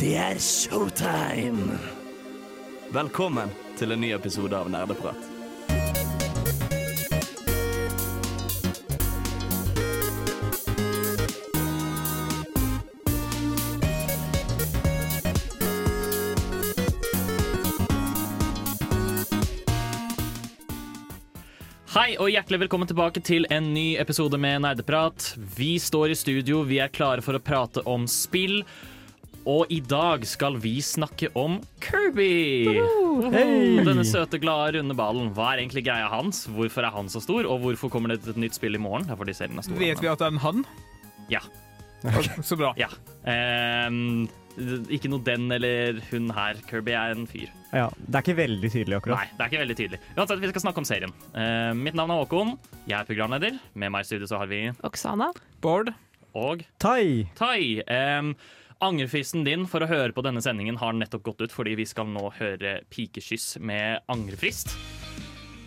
Det er showtime! Velkommen til en ny episode av Nerdeprat. Hei og hjertelig velkommen tilbake til en ny episode med Nerdeprat. Vi står i studio, vi er klare for å prate om spill. Og i dag skal vi snakke om Kirby. Denne søte, glade, runde ballen. Hva er egentlig greia hans? Hvorfor er han så stor? Og hvorfor kommer det et nytt spill i morgen? Fordi serien er stor. Vet vi at det er en han? Ja. Så bra. ja. Um, ikke noe den eller hun her. Kirby er en fyr. Ja, Det er ikke veldig tydelig akkurat. Nei, det er ikke veldig tydelig. Uansett, vi skal snakke om serien. Uh, mitt navn er Håkon. Jeg er programleder. Med meg i studio så har vi Oksana. Bård? Og Tai! Tai. Um, angrefristen din for å høre på denne sendingen har nettopp gått ut, fordi vi skal nå høre Pikekyss med angrefrist.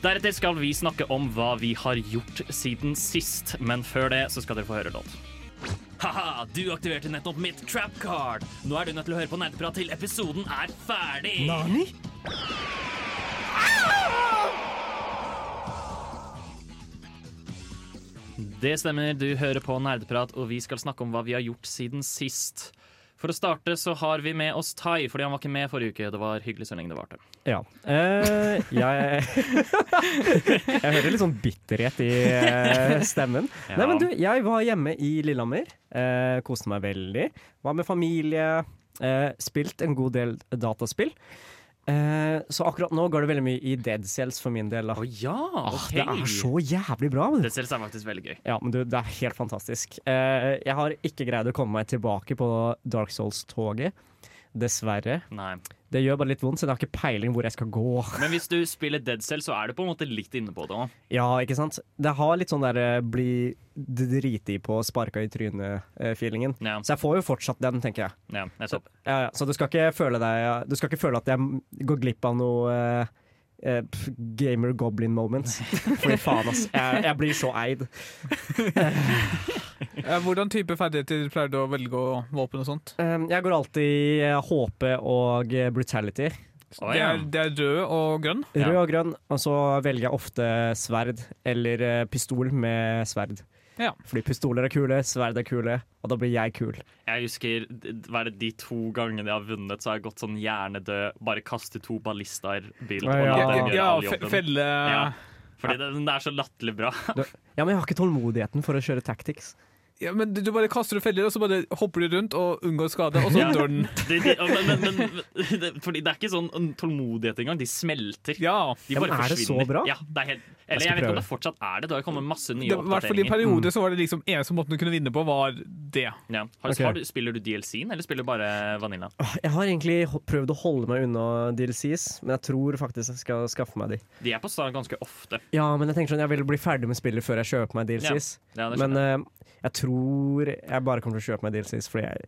Deretter skal vi snakke om hva vi har gjort siden sist, men før det så skal dere få høre låt. Haha, du aktiverte nettopp mitt trap card. Nå er du nødt til å høre på Nerdeprat til episoden er ferdig. Nani? Det stemmer, du hører på Nerdeprat, og vi skal snakke om hva vi har gjort siden sist. For å starte så har vi med oss Tai, fordi han var ikke med forrige uke. Det var hyggelig lenge det varte. Ja. Eh, jeg Jeg hører litt sånn bitterhet i eh, stemmen. Ja. Nei, men du, jeg var hjemme i Lillehammer. Eh, koste meg veldig. Var med familie. Eh, spilt en god del dataspill. Eh, så akkurat nå går det veldig mye i Dead Cells for min del. Da. Oh, ja, Ah, det er så jævlig bra! men- Dead Cells er faktisk veldig gøy. Ja, men du, det er helt fantastisk. Eh, jeg har ikke greid å komme meg tilbake på Dark Souls-toget. Dessverre. Nei. Det gjør bare litt vondt, så jeg har ikke peiling hvor jeg skal gå. Men hvis du spiller Dead Cell, så er du på en måte litt inne på det òg. Ja, ikke sant? Det har litt sånn der eh, bli driti på, sparka i trynet-feelingen. Ja, Så jeg får jo fortsatt den, tenker jeg. ja, nettopp. Ja, ja. Så du skal føle deg Du skal ikke føle at jeg går glipp av noe eh, eh, gamer goblin moments. Fordi faen, ass. Jeg, jeg blir så eid. Eh, Hvordan type ferdigheter pleier du å velge å våpen og sånt? Um, jeg går alltid eh, HP og eh, brutality. Det ja. er, det er rød og grønn. Rød og grønn, og så velger jeg ofte sverd eller eh, pistol med sverd. Ja. Fordi pistoler er kule, sverd er kule, og da blir jeg kul. Jeg husker er det, de to gangene jeg har vunnet, så har jeg gått sånn hjernedød, bare kaste to ballister-bil. Ja, og ja. la dem gjøre Ja, all jobben. felle Ja. Fordi det, det er så latterlig bra. Ja, men jeg har ikke tålmodigheten for å kjøre tactics. Ja, men du, bare kaster ut feller, og så bare hopper du rundt og unngår skade, og så Ja. dør den. Det, de, men, men, men det, fordi det er ikke sånn tålmodighet engang. De smelter. Ja. De Ja, bare men er det så bra? Ja, det er helt, eller jeg, jeg, vet ikke om det fortsatt er det. Det har kommet masse nye oppdateringer. I hvert fall i perioder så var det liksom eneste måten du kunne vinne på, var det. Ja. Har, okay. har du, spiller du DLC-en, eller spiller du bare Vanilla? Jeg har egentlig prøvd å holde meg unna DLCs, men jeg tror faktisk jeg skal skaffe meg de. De er på stand ganske ofte. Ja, men jeg tenker sånn, jeg vil bli ferdig med spillet før jeg kjøper meg DLCs. Ja, det men skjønner jeg. eh, tror jeg bare kommer til å kjøpe meg DLCs fordi jeg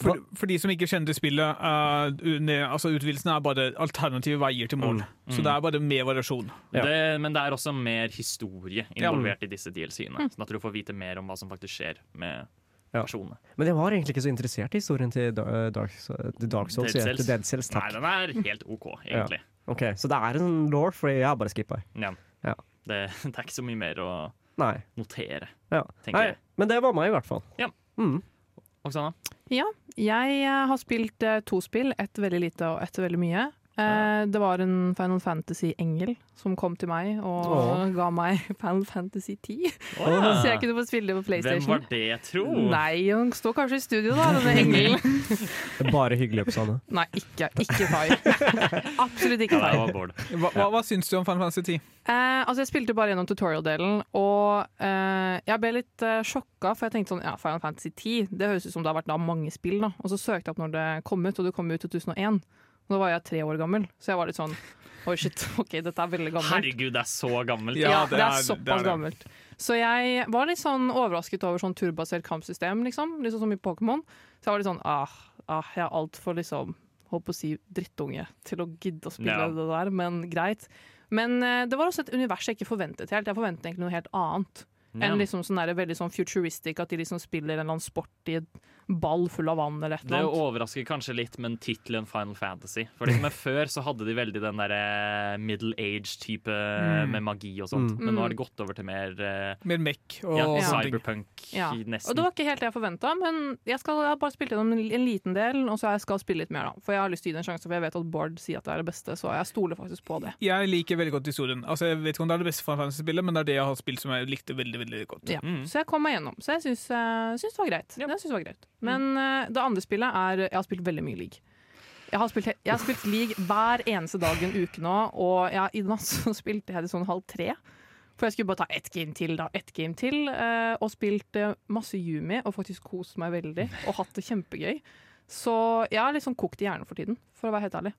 For, for de som ikke kjenner til spillet, uh, ne- altså utvidelsen er bare alternative veier til mål. Mm. Så det er bare mer variasjon. Ja. det, men det er også mer historie involvert i disse DLC-ene. Sånn at du får vite mer om hva som faktisk skjer med Ja. personene. Men jeg var egentlig ikke så interessert i historien til Da- Dark, Dark Souls. Dead Cells. Dead Cells, Nei, den er helt OK, egentlig. Ok, Så det er en law, fordi jeg har bare skippa. Ja. Ja. Det, det er ikke så mye mer å Nei. notere, Ja. tenker Nei. jeg. Men det var meg, i hvert fall. Ja. Mm. Oksana? Ja, jeg eh, har spilt eh, to spill. Ett veldig lite og ett veldig mye. Eh, det var en Final Fantasy-engel som kom til meg og Åh. ga meg Final Fantasy 10. Å, ja. Så jeg kunne få spille det på PlayStation. Hvem var det, tro? Nei, hun står kanskje i studio, da, denne engelen. Bare hyggelig, Oppsane. Nei, ikke, ikke Fai. Absolutt ikke Bård. Hva, hva, hva syns du om Final Fantasy 10? Eh, altså Jeg spilte bare gjennom tutorial-delen, og eh, jeg ble litt eh, sjokka. For jeg tenkte sånn, ja, Final Fantasy 10 Det høres ut som det har vært da mange spill. da Og så søkte jeg opp når det kom ut, og det kom ut i 2001. Da var jeg tre år gammel, så jeg var litt sånn Oi, shit, ok, dette er veldig gammelt. Herregud, det er så gammelt. Ja, Ja, det det er, er- såpass det er det. gammelt. Så jeg var litt sånn overrasket over sånn turbasert kampsystem, liksom. Litt sånn som i Pokémon. Så jeg var litt sånn ah, ah jeg er altfor liksom Holdt på å si drittunge til å gidde å spille Ja. det der, men greit. Men eh, det var også et univers jeg ikke forventet helt. Jeg forventet egentlig noe helt annet. Ja. enn liksom sånn der, veldig sånn futuristic, at de liksom spiller en eller annen sport i et ball full av vann eller et Det eller annet. overrasker kanskje litt, men tittelen Final Fantasy. For liksom med Før så hadde de veldig den derre middle age-type Mm. med magi og sånt. Mm. Men nå har det gått over til mer uh, Mer mech og ja, cyberpunk, Ja. Og det var ikke helt det jeg forventa, men jeg, skal, jeg har bare spilt gjennom en, en liten del, og så jeg skal spille litt mer, da. For jeg har lyst til å gi det en sjanse, for jeg vet at Bård sier at det er det beste, så jeg stoler faktisk på det. Jeg liker veldig godt historien. Altså, jeg vet ikke om det er det beste Final Fantasy-spillet, men det er det jeg har spilt som jeg likte veldig veldig godt. Ja. Mm. Så jeg kom meg gjennom. Så jeg syns, uh, syns det var greit. Ja. Det var greit. Men uh, det andre spillet er Jeg har spilt veldig mye league. Jeg har spilt, jeg har spilt league hver eneste dag en uke nå, og jeg, i natt så spilte jeg det sånn halv tre. For jeg skulle bare ta ett game til, da. Ett game til. Uh, og spilt masse Yumi, og faktisk kost meg veldig. Og hatt det kjempegøy. Så jeg er litt sånn kokt i hjernen for tiden, for å være helt ærlig.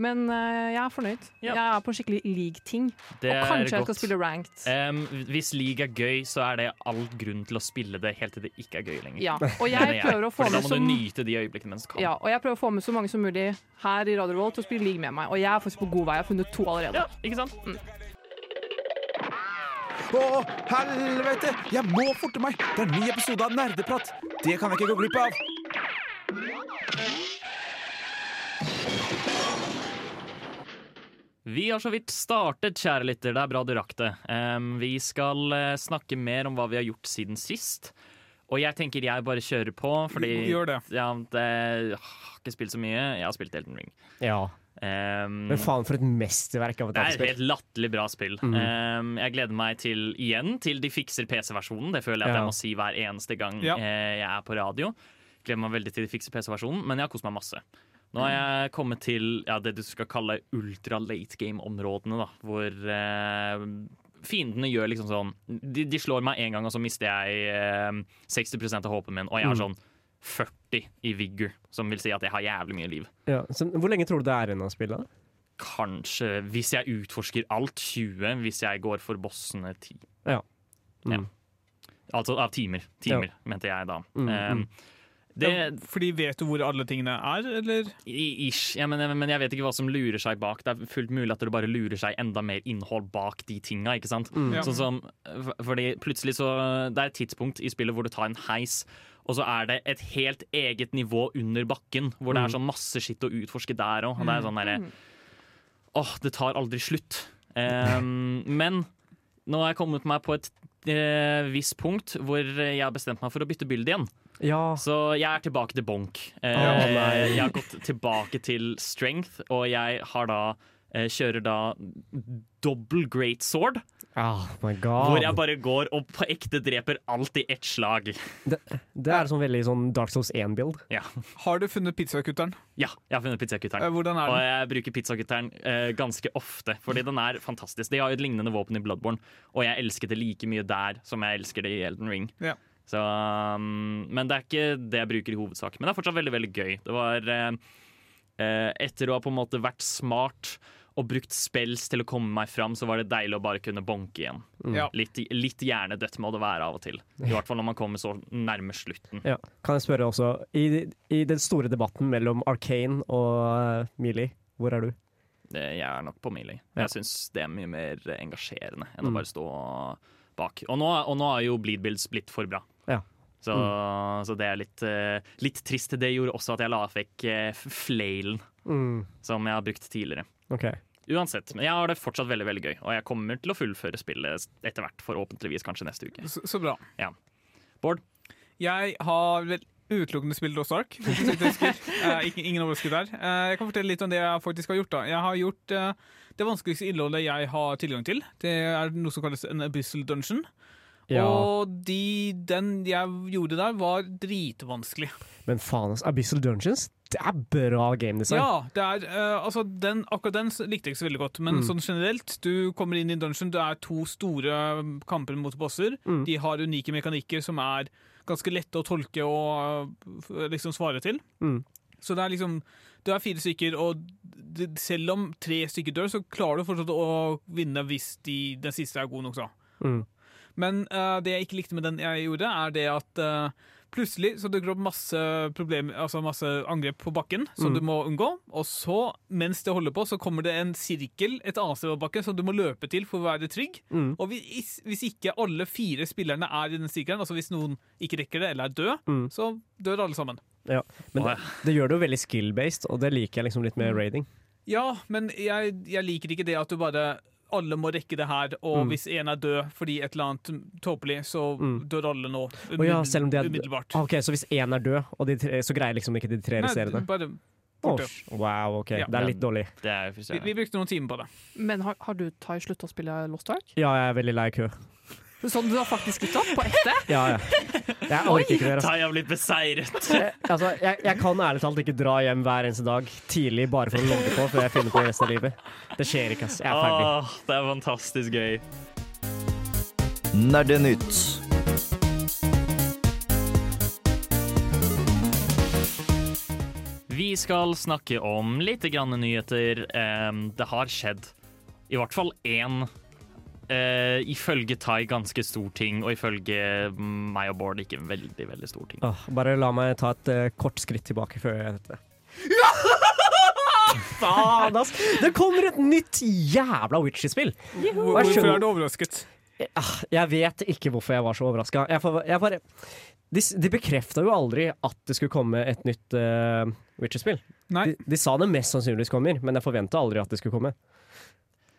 Men uh, jeg er fornøyd. Ja. Jeg er på skikkelig league-ting. Og kanskje jeg skal spille ranked. Um, hvis league er gøy, så er det all grunn til å spille det helt til det ikke er gøy lenger. Ja, og jeg prøver å få Fordi da må du nyte de øyeblikkene mens du kan. Ja, og jeg prøver å få med så mange som mulig her i Radio Revolt til å spille league med meg. Og jeg er faktisk på god vei. Jeg har funnet to allerede. Ja, ikke sant? Å, helvete! Jeg må forte meg! Det er en ny episode av Nerdeprat. Det kan jeg ikke gå glipp av. Vi har så vidt startet, kjære lytter. Det er bra du rakk det. Vi skal eh, snakke mer om hva vi har gjort siden sist. Og jeg tenker jeg bare kjører på, fordi Gjør det. ja, det jeg har ikke spilt så mye. Jeg har spilt Elden Ring. Ja. Um, Men faen, for et mesterverk av et det er et dataspill. helt latterlig bra spill. Mm. Um, jeg gleder meg til igjen til de fikser PC-versjonen. Det føler jeg at Ja. jeg må si hver eneste gang Ja. eh, jeg er på radio. Gleder meg veldig til de fikser PC-versjonen, men jeg har kost meg masse. Nå har jeg kommet til ja, det du skal kalle ultra late game-områdene, da, hvor eh, fiendene gjør liksom sånn de, de slår meg én gang, og så mister jeg eh, 60% av håpen min, og jeg har Mm. sånn 40 i vigor, som vil si at jeg har jævlig mye liv. Ja. Så, hvor lenge tror du det er igjen å spille? Kanskje, hvis jeg utforsker alt, 20. Hvis jeg går for bossene 10. Mm. Ja. Altså av timer. Timer, mente jeg da. Mm, Um, mm. Det Ja, fordi vet du hvor alle tingene er, eller? Ish. Ja, men, men jeg vet ikke hva som lurer seg bak. Det er fullt mulig at det bare lurer seg enda mer innhold bak de tinga. ikke sant? Mm. Ja. Sånn som, fordi plutselig så Det er et tidspunkt i spillet hvor du tar en heis, og så er det et helt eget nivå under bakken, hvor det er Mm. sånn masse skitt å utforske der òg. Og det er sånn derre Mm. Åh, det tar aldri slutt. Um, men nå har jeg kommet meg på et eh, visst punkt hvor jeg har bestemt meg for å bytte bilde igjen. Ja. Så jeg er tilbake til bonk. Eh, oh, jeg har gått tilbake til strength, og jeg har da eh, kjører da double great sword, Oh my god. hvor jeg bare går og på ekte dreper alt i ett slag. det, det er sånn veldig sånn Dark Souls 1-bild. Ja, Har du funnet pizzakutteren? ja jeg har funnet Eh, pizzakutteren. Hvordan er Og jeg bruker pizzakutteren eh, ganske ofte, fordi den er fantastisk. De har jo et lignende våpen i Bloodborne, og jeg elsket det like mye der som jeg elsker det i Elden Ring. Ja. Så, um, men det er ikke det jeg bruker i hovedsak. Men det er fortsatt veldig veldig gøy. Det var eh, eh, Etter å ha på en måte vært smart og brukt spells til å komme meg fram, så var det deilig å bare kunne bonke igjen. Ja. Litt, litt hjernedødt må det være av og til. I hvert fall når man kommer så nærme slutten. Ja. Kan jeg spørre også, i, i den store debatten mellom Arcane og uh, Melee, hvor er du? Eh, Jeg er nok på Melee. Ja. Jeg syns det er mye mer engasjerende enn Mm. å bare stå bak. Og nå, og nå har jo Bleed Builds blitt for bra. Ja. Så, så det er litt, eh, litt trist. Det gjorde også at jeg la vekk eh, flailen, Mm. som jeg har brukt tidligere. Okay. Uansett, men jeg har det fortsatt veldig veldig gøy, og jeg kommer til å fullføre spillet etter hvert, forhåpentligvis kanskje neste uke. Så, så bra. Bård? Jeg har vel utelukkende spilt Lost Ark. ikke, ingen overskudd der. Eh, jeg kan fortelle litt om det jeg faktisk har gjort. da. Jeg har gjort uh, det vanskeligste innholdet jeg har tilgang til. Det er noe som kalles en abyssal dungeon. Ja. Og de, den jeg gjorde der, var dritvanskelig. Men faen, altså. Abyssal Dungeons, det er bra game design. Ja, det er, uh, altså den, akkurat den likte jeg ikke så veldig godt, men Mm. sånn generelt, du kommer inn i dungeon, det er to store kamper mot bosser. Mm. De har unike mekanikker som er ganske lette å tolke og uh, liksom svare til. Mm. Så det er liksom Det er fire stykker, og det, selv om tre stykker dør, så klarer du fortsatt å vinne hvis de, den siste er god nok, så. Mm. Men uh, det jeg ikke likte med den jeg gjorde, er det at uh, Plutselig så dukker det opp masse problem, altså masse angrep på bakken som Mm. du må unngå. Og så, mens det holder på, så kommer det en sirkel et annet sted på bakken som du må løpe til for å være trygg. Mm. Og hvis, hvis ikke alle fire spillerne er i den sirkelen, altså hvis noen ikke rekker det eller er død, Mm. så dør alle sammen. Ja. Men det, det gjør det jo veldig skill-based, og det liker jeg liksom litt med raiding. Ja, men jeg, jeg liker ikke det at du bare alle må rekke det her, og Mm. hvis en er død fordi et eller annet tåpelig, så Mm. dør alle nå. Ja, selv om de er umiddelbart. Ah, Ok, Så hvis én er død, og de tre, så greier liksom ikke de tre Nei, resterende? bare Åh, borte. wow, ok. Ja. Det er litt dårlig. Det er Vi, vi brukte noen timer på det. Men har, har du Tai slutta å spille Lost Ark? Ja, jeg er veldig lei kø. Sånn du har faktisk slutta? På ekte? Ja, ja. Jeg orker ikke mer. Altså. Tai har blitt beseiret. Jeg, altså, jeg, jeg kan ærlig talt ikke dra hjem hver eneste dag tidlig bare for å logge på før jeg finner på resten av livet. Det skjer ikke, ass. Jeg er ferdig. Åh, det er fantastisk gøy. Nerdenytt. Vi skal snakke om litt grann nyheter. Det har skjedd i hvert fall én eh, ifølge Tai ganske stor ting, og ifølge meg og Bård ikke veldig veldig stor ting. Åh, bare la meg ta et eh, kort skritt tilbake før jeg dette. Faen, ass! Det kommer et nytt jævla så hvorfor er du overrasket? Ah, Jeg vet ikke hvorfor jeg var så overraska. Jeg, får- jeg bare De, s- de bekrefta jo aldri at det skulle komme et nytt uh, Witcher-spill. Nei. De, de sa det mest sannsynligvis kommer, men jeg forventa aldri at det skulle komme.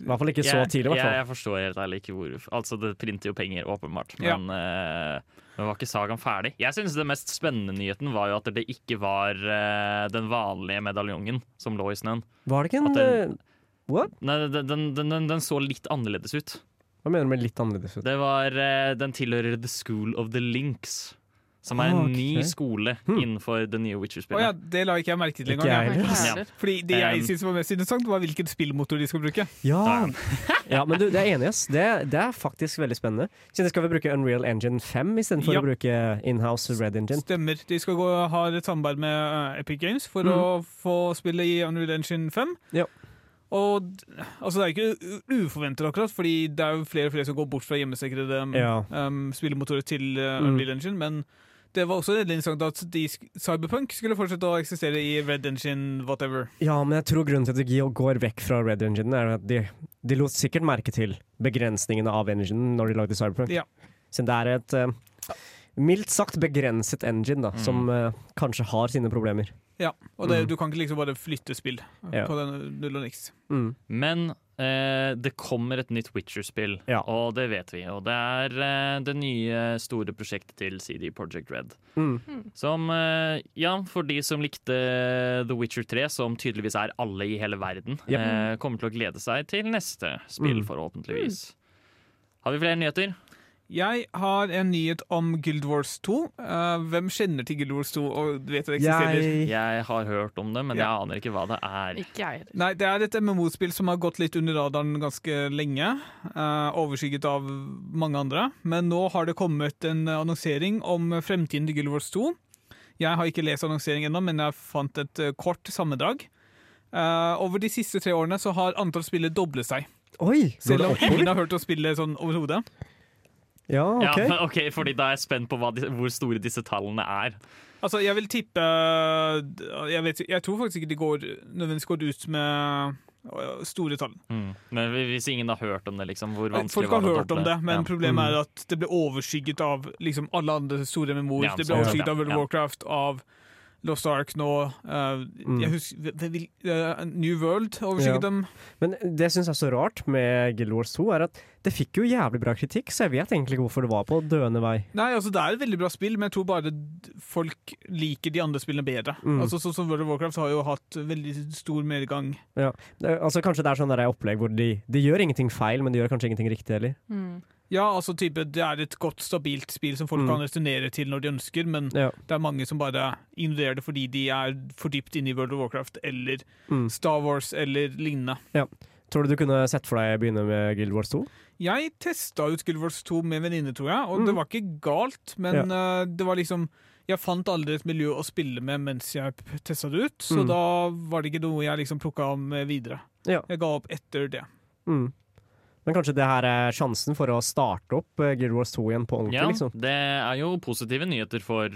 I hvert fall ikke så Jeg- tidlig, Jeg, fall. jeg forstår helt ærlig ikke hvor Altså, det printer jo penger, åpenbart, Ja. men eh, var ikke sagaen ferdig. Jeg synes det mest spennende nyheten var jo at det ikke var uh, den vanlige medaljongen som lå i snøen. Var det ikke en den- eh, What? Nei, den, den, den, den, den så litt annerledes ut. Hva mener du med litt annerledes ut? Det var uh, Den tilhører The School of the Links. Som er en okay. ny skole Hmm. innenfor det nye Witcher-spillet. Witcher-spillet. det la ikke jeg merke til engang. ja. Fordi det jeg Um, syntes var mest interessant, var hvilken spillmotor de skal bruke. Ja. Ja. ja, men du, det er enig, ass. Det, det er faktisk veldig spennende. Siden skal vi bruke Unreal Engine 5 istedenfor Ja. å bruke inhouse Red Engine. Stemmer. De skal gå, ha et samarbeid med eh, Epic Games for mm. å få spille i Unreal Engine 5. Ja. Og altså, det er ikke uforventet, akkurat, fordi det er jo flere og flere som går bort fra hjemmesikrede um, Ja. um, spillemotorer til uh, Mm. Unreal Engine. Men det var også veldig interessant at de, Cyberpunk skulle fortsette å eksistere i Red Engine whatever. Ja, men jeg tror grunnen til at de går vekk fra Red Engine, er at de, de lot sikkert merke til begrensningene av enginen når de lagde Cyberpunk. Ja. Så det er et uh, mildt sagt begrenset engine, da, Mm. som uh, kanskje har sine problemer. Ja, og det, Mm. du kan ikke liksom bare flytte spill Ja. på den null og niks. Mm. Men eh, det kommer et nytt Witcher-spill, Ja. og det vet vi. Og det er eh, det nye store prosjektet til CD Project Red. Mm. Som, eh, ja, for de som likte The Witcher 3, som tydeligvis er alle i hele verden, Yep. eh, kommer til å glede seg til neste spill, Mm. forhåpentligvis. Har vi flere nyheter? Jeg har en nyhet om Guild Wars 2. Eh, hvem kjenner til Guild Wars 2 og vet det eksisterer? Jeg Jeg har hørt om det, men jeg aner ikke hva det er. Ikke jeg heller. Nei, det er et MMO-spill som har gått litt under radaren ganske lenge. eh, overskygget av mange andre. Men nå har det kommet en annonsering om fremtiden til Guild Wars 2. Jeg har ikke lest annonseringen ennå, men jeg fant et eh, kort sammendrag. Eh, over de siste tre årene så har antall spillere doblet seg. Oi! Selv om ingen har hørt å spille sånn overhodet. Ja, Ja, OK. men ok, fordi Da er jeg spent på hva de, hvor store disse tallene er. Altså, jeg vil tippe Jeg, vet, jeg tror faktisk ikke de går nødvendigvis går ut med øh, store tall. Men hvis ingen har hørt om det, liksom, hvor vanskelig Folk har var det å hørt om det, men Ja. problemet Mm. er at det ble overskygget av liksom alle andre store memoer. Ja, det ble overskygget ja, av World of ja. Warcraft, av Lost Ark nå. uh, Mm. Jeg husker øh, New World overskygget Ja. dem. Men det syns jeg er så rart med Guild Wars 2, er at det fikk jo jævlig bra kritikk, så jeg vet egentlig ikke hvorfor det var på døende vei. Nei, altså Det er et veldig bra spill, men jeg tror bare folk liker de andre spillene bedre. Mm. Altså Sånn som World of Warcraft har jo hatt veldig stor medgang. Ja, altså Kanskje det er sånn der opplegg hvor de, de gjør ingenting feil, men de gjør kanskje ingenting riktig heller. Mm. Ja, altså type, Det er et godt, stabilt spill som folk Mm. kan returnere til når de ønsker, men Ja. det er mange som bare ignorerer det fordi de er for dypt inne i World of Warcraft eller Mm. Star Wars eller lignende. Tror du du kunne sett for deg å begynne med Guild Wars 2? Jeg testa ut Guild Wars 2 med venninne, tror jeg, og Mm. det var ikke galt, men eh, det var liksom Jeg fant aldri et miljø å spille med mens jeg testa det ut, så Mm. da var det ikke noe jeg liksom plukka med videre. Ja. Jeg ga opp etter det. Mm. Men kanskje det her er sjansen for å starte opp eh, Guild Wars 2 igjen på ordentlig? Ja, liksom? det er jo positive nyheter for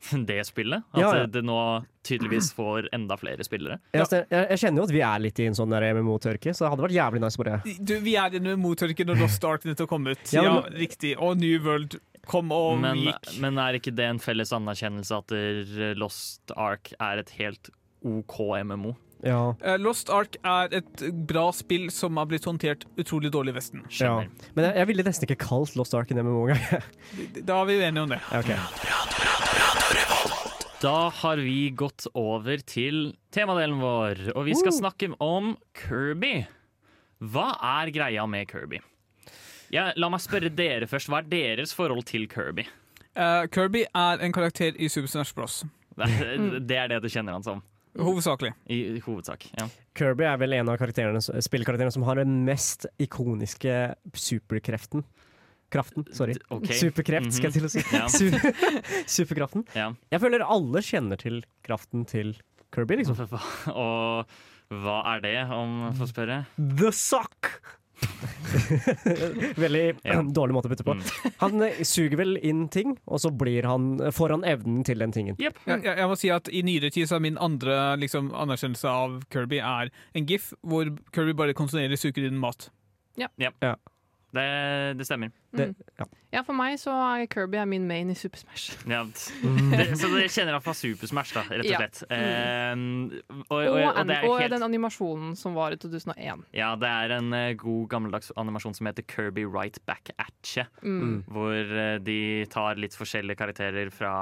det spillet. At Ja, ja. det nå tydeligvis får enda flere spillere. Jeg, jeg, jeg kjenner jo at vi er litt i en sånn der MMO-tørke, så det hadde vært jævlig nice bare Du, vi er i en MMO-tørke når Lost Ark nettopp kom ut. Ja, Ja, riktig. Og New World kom og Men, gikk. men er ikke det en felles anerkjennelse at Lost Ark er et helt OK MMO? Ja. Eh, Lost Ark er et bra spill som har blitt håndtert utrolig dårlig i Vesten. ja. Men jeg, jeg ville nesten ikke kalt Lost Ark en MMO engang. Da er vi uenige om det. Okay. Da har vi gått over til temadelen vår, og vi skal snakke om Kirby. Hva er greia med Kirby? Ja, la meg spørre dere først. Hva er deres forhold til Kirby? Uh, Kirby er en karakter i Super Smash Bros. Det det er det du kjenner han som, Hovedsakelig. i i hovedsak. Ja. Kirby er vel en av spillkarakterene som har den mest ikoniske superkreften. Kraften, sorry. Okay. Superkreft, skal jeg til å si. Ja. Superkraften. Ja. Jeg føler alle kjenner til kraften til Kirby, liksom. Og hva er det, om jeg får spørre? The sock! Veldig Ja. dårlig måte å putte på. Mm. Han eh, suger vel inn ting, og så blir han, får han evnen til den tingen. Yep. Jeg, jeg, jeg må si at I nyere tid så er min andre liksom, anerkjennelse av Kirby er en gif hvor Kirby bare konsumerer suker inn mat. Det, det stemmer. Det, ja. Ja, for meg så er Kirby er min main i Super Smash. Ja. Det, så dere kjenner iallfall Super Smash, da, rett og Ja. slett. Uh, og, og, Og, og, det er og helt den animasjonen som var i 2001. Ja, det er en uh, god gammeldags animasjon som heter Kirby Right Back At You. Mm. Hvor uh, de tar litt forskjellige karakterer fra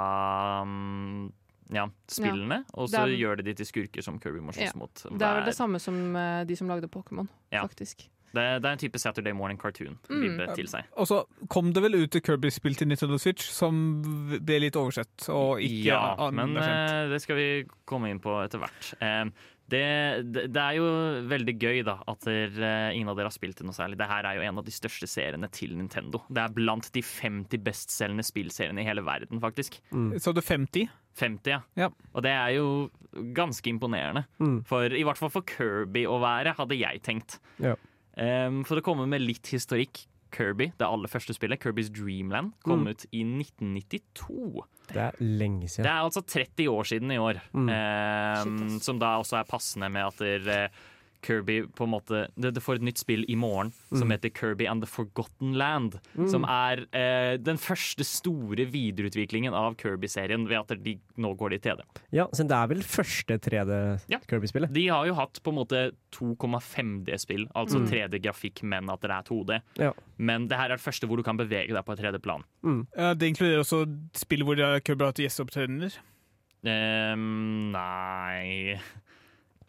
um, ja, spillene, og så er- gjør de de til skurker som Kirby må slåss Ja. mot. Det er vel det samme som de som lagde Pokémon, Ja. faktisk. Det, det er en type Saturday Morning Cartoon-vibbe Mm. til seg. Og så kom det vel ut et Kirby-spill til Nintendo Switch som ble litt oversett og ikke Ja, men anerkjent. eh, det skal vi komme inn på etter hvert. Eh, det, det, det er jo veldig gøy da at dere, ingen av dere har spilt det noe særlig. Dette er jo en av de største seriene til Nintendo. Det er blant de 50 bestselgende spillseriene i hele verden, faktisk. Så du 50? 50, ja. Ja. Og det er jo ganske imponerende. Mm. For, I hvert fall for Kirby å være, hadde jeg tenkt. Ja. Um, for å komme med litt historikk. Kirby, det aller første spillet, Kirbys Dreamland, kom Mm. ut i 1992. Det er lenge siden. Det er altså 30 år siden i år. Mm. Um, som da også er passende med at der, Kirby på en måte det, det får et nytt spill i morgen som Mm. heter Kirby and the Forgotten Land. Som er eh, den første store videreutviklingen av Kirby-serien ved at de nå går de 3D. Ja, så det er vel første 3D Ja. Kirby-spillet. De har jo hatt på en måte 2,5D-spill, altså 3D-grafikk, men at det er 2D. Ja. Men det her er det første hvor du kan bevege deg på et 3D-plan. Ja, Det inkluderer også spill hvor eh, Kirby har hatt gjesteopptredener. Um, nei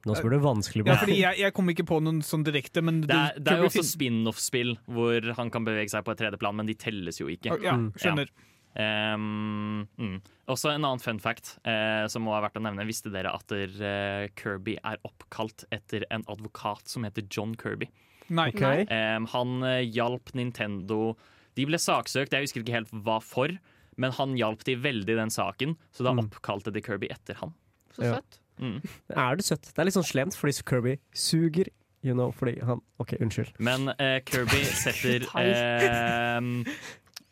Nå spør du vanskelig Ja, fordi jeg, jeg kom ikke på noen sånn direkte, men Det er, det er jo også spin-off-spill hvor han kan bevege seg på et 3D-plan, men de telles jo ikke. Ja, skjønner. Ja. Um, mm. Også en annen fun fact eh, som må ha vært å nevne. Visste dere at der, eh, Kirby er oppkalt etter en advokat som heter John Kirby? Nei. Okay. Um, han eh, hjalp Nintendo De ble saksøkt, jeg husker ikke helt hva for, men han hjalp de veldig i den saken, så da Mm. oppkalte de Kirby etter han. Så søtt. Mm. Er det søtt? Det er litt sånn slemt, fordi Kirby suger. You know, fordi han OK, unnskyld. Men eh, Kirby setter eh,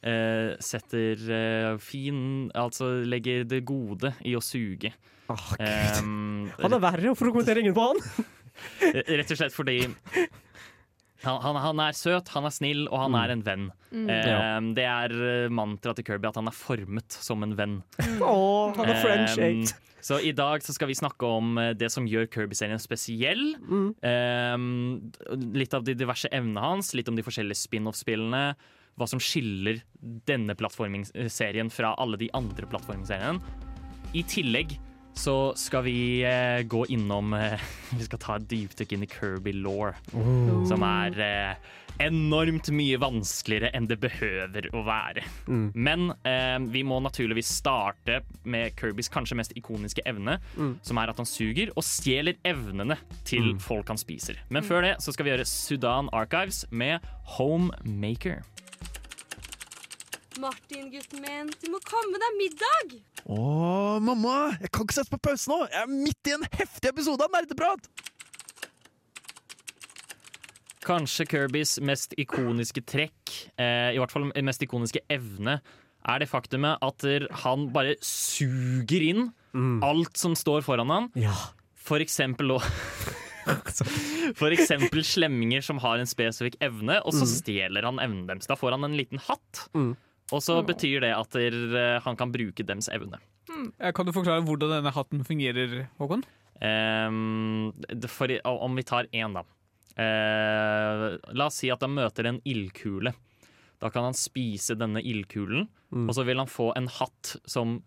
eh, Setter eh, fin Altså legger det gode i å suge. Oh. Um, han er verre, hvorfor kommenterer ingen på han? rett og slett fordi han, han, han er søt, han er snill, og han er en venn. Mm. Eh, Det er eh, mantraet til Kirby at han er formet som en venn. Oh, han er French Um, så i dag så skal vi snakke om eh, det som gjør Kirby-serien spesiell. Mm. Eh, litt av de diverse evnene hans, litt om de forskjellige spin-off-spillene. Hva som skiller denne plattformingsserien fra alle de andre plattformingsseriene. I tillegg så skal vi eh, gå innom eh, Vi skal ta et dypdykk inn i Kirby Law, som er eh, enormt mye vanskeligere enn det behøver å være. Mm. Men eh, vi må naturligvis starte med Kirbys kanskje mest ikoniske evne, som er at han suger og stjeler evnene til folk han spiser. Men før det så skal vi gjøre Sudan Archives med Homemaker. Martin, gutten min, du må komme deg middag! Å, mamma! Jeg kan ikke sette på pause nå! Jeg er midt i en heftig episode av Nerdeprat! Kanskje Kirbys mest ikoniske trekk, eh, i hvert fall mest ikoniske evne, er det faktumet at han bare suger inn alt som står foran han. Ja. For eksempel òg For eksempel slemminger som har en spesifikk evne, og så stjeler han evnen deres. Da får han en liten hatt, Mm. Og så betyr det at der, eh, han kan bruke dems evne. Eh, Kan du forklare hvordan denne hatten fungerer, Håkon? Um, for, om vi tar én, da. Uh, la oss si at han møter en ildkule. Da kan han spise denne ildkulen, og så vil han få en hatt som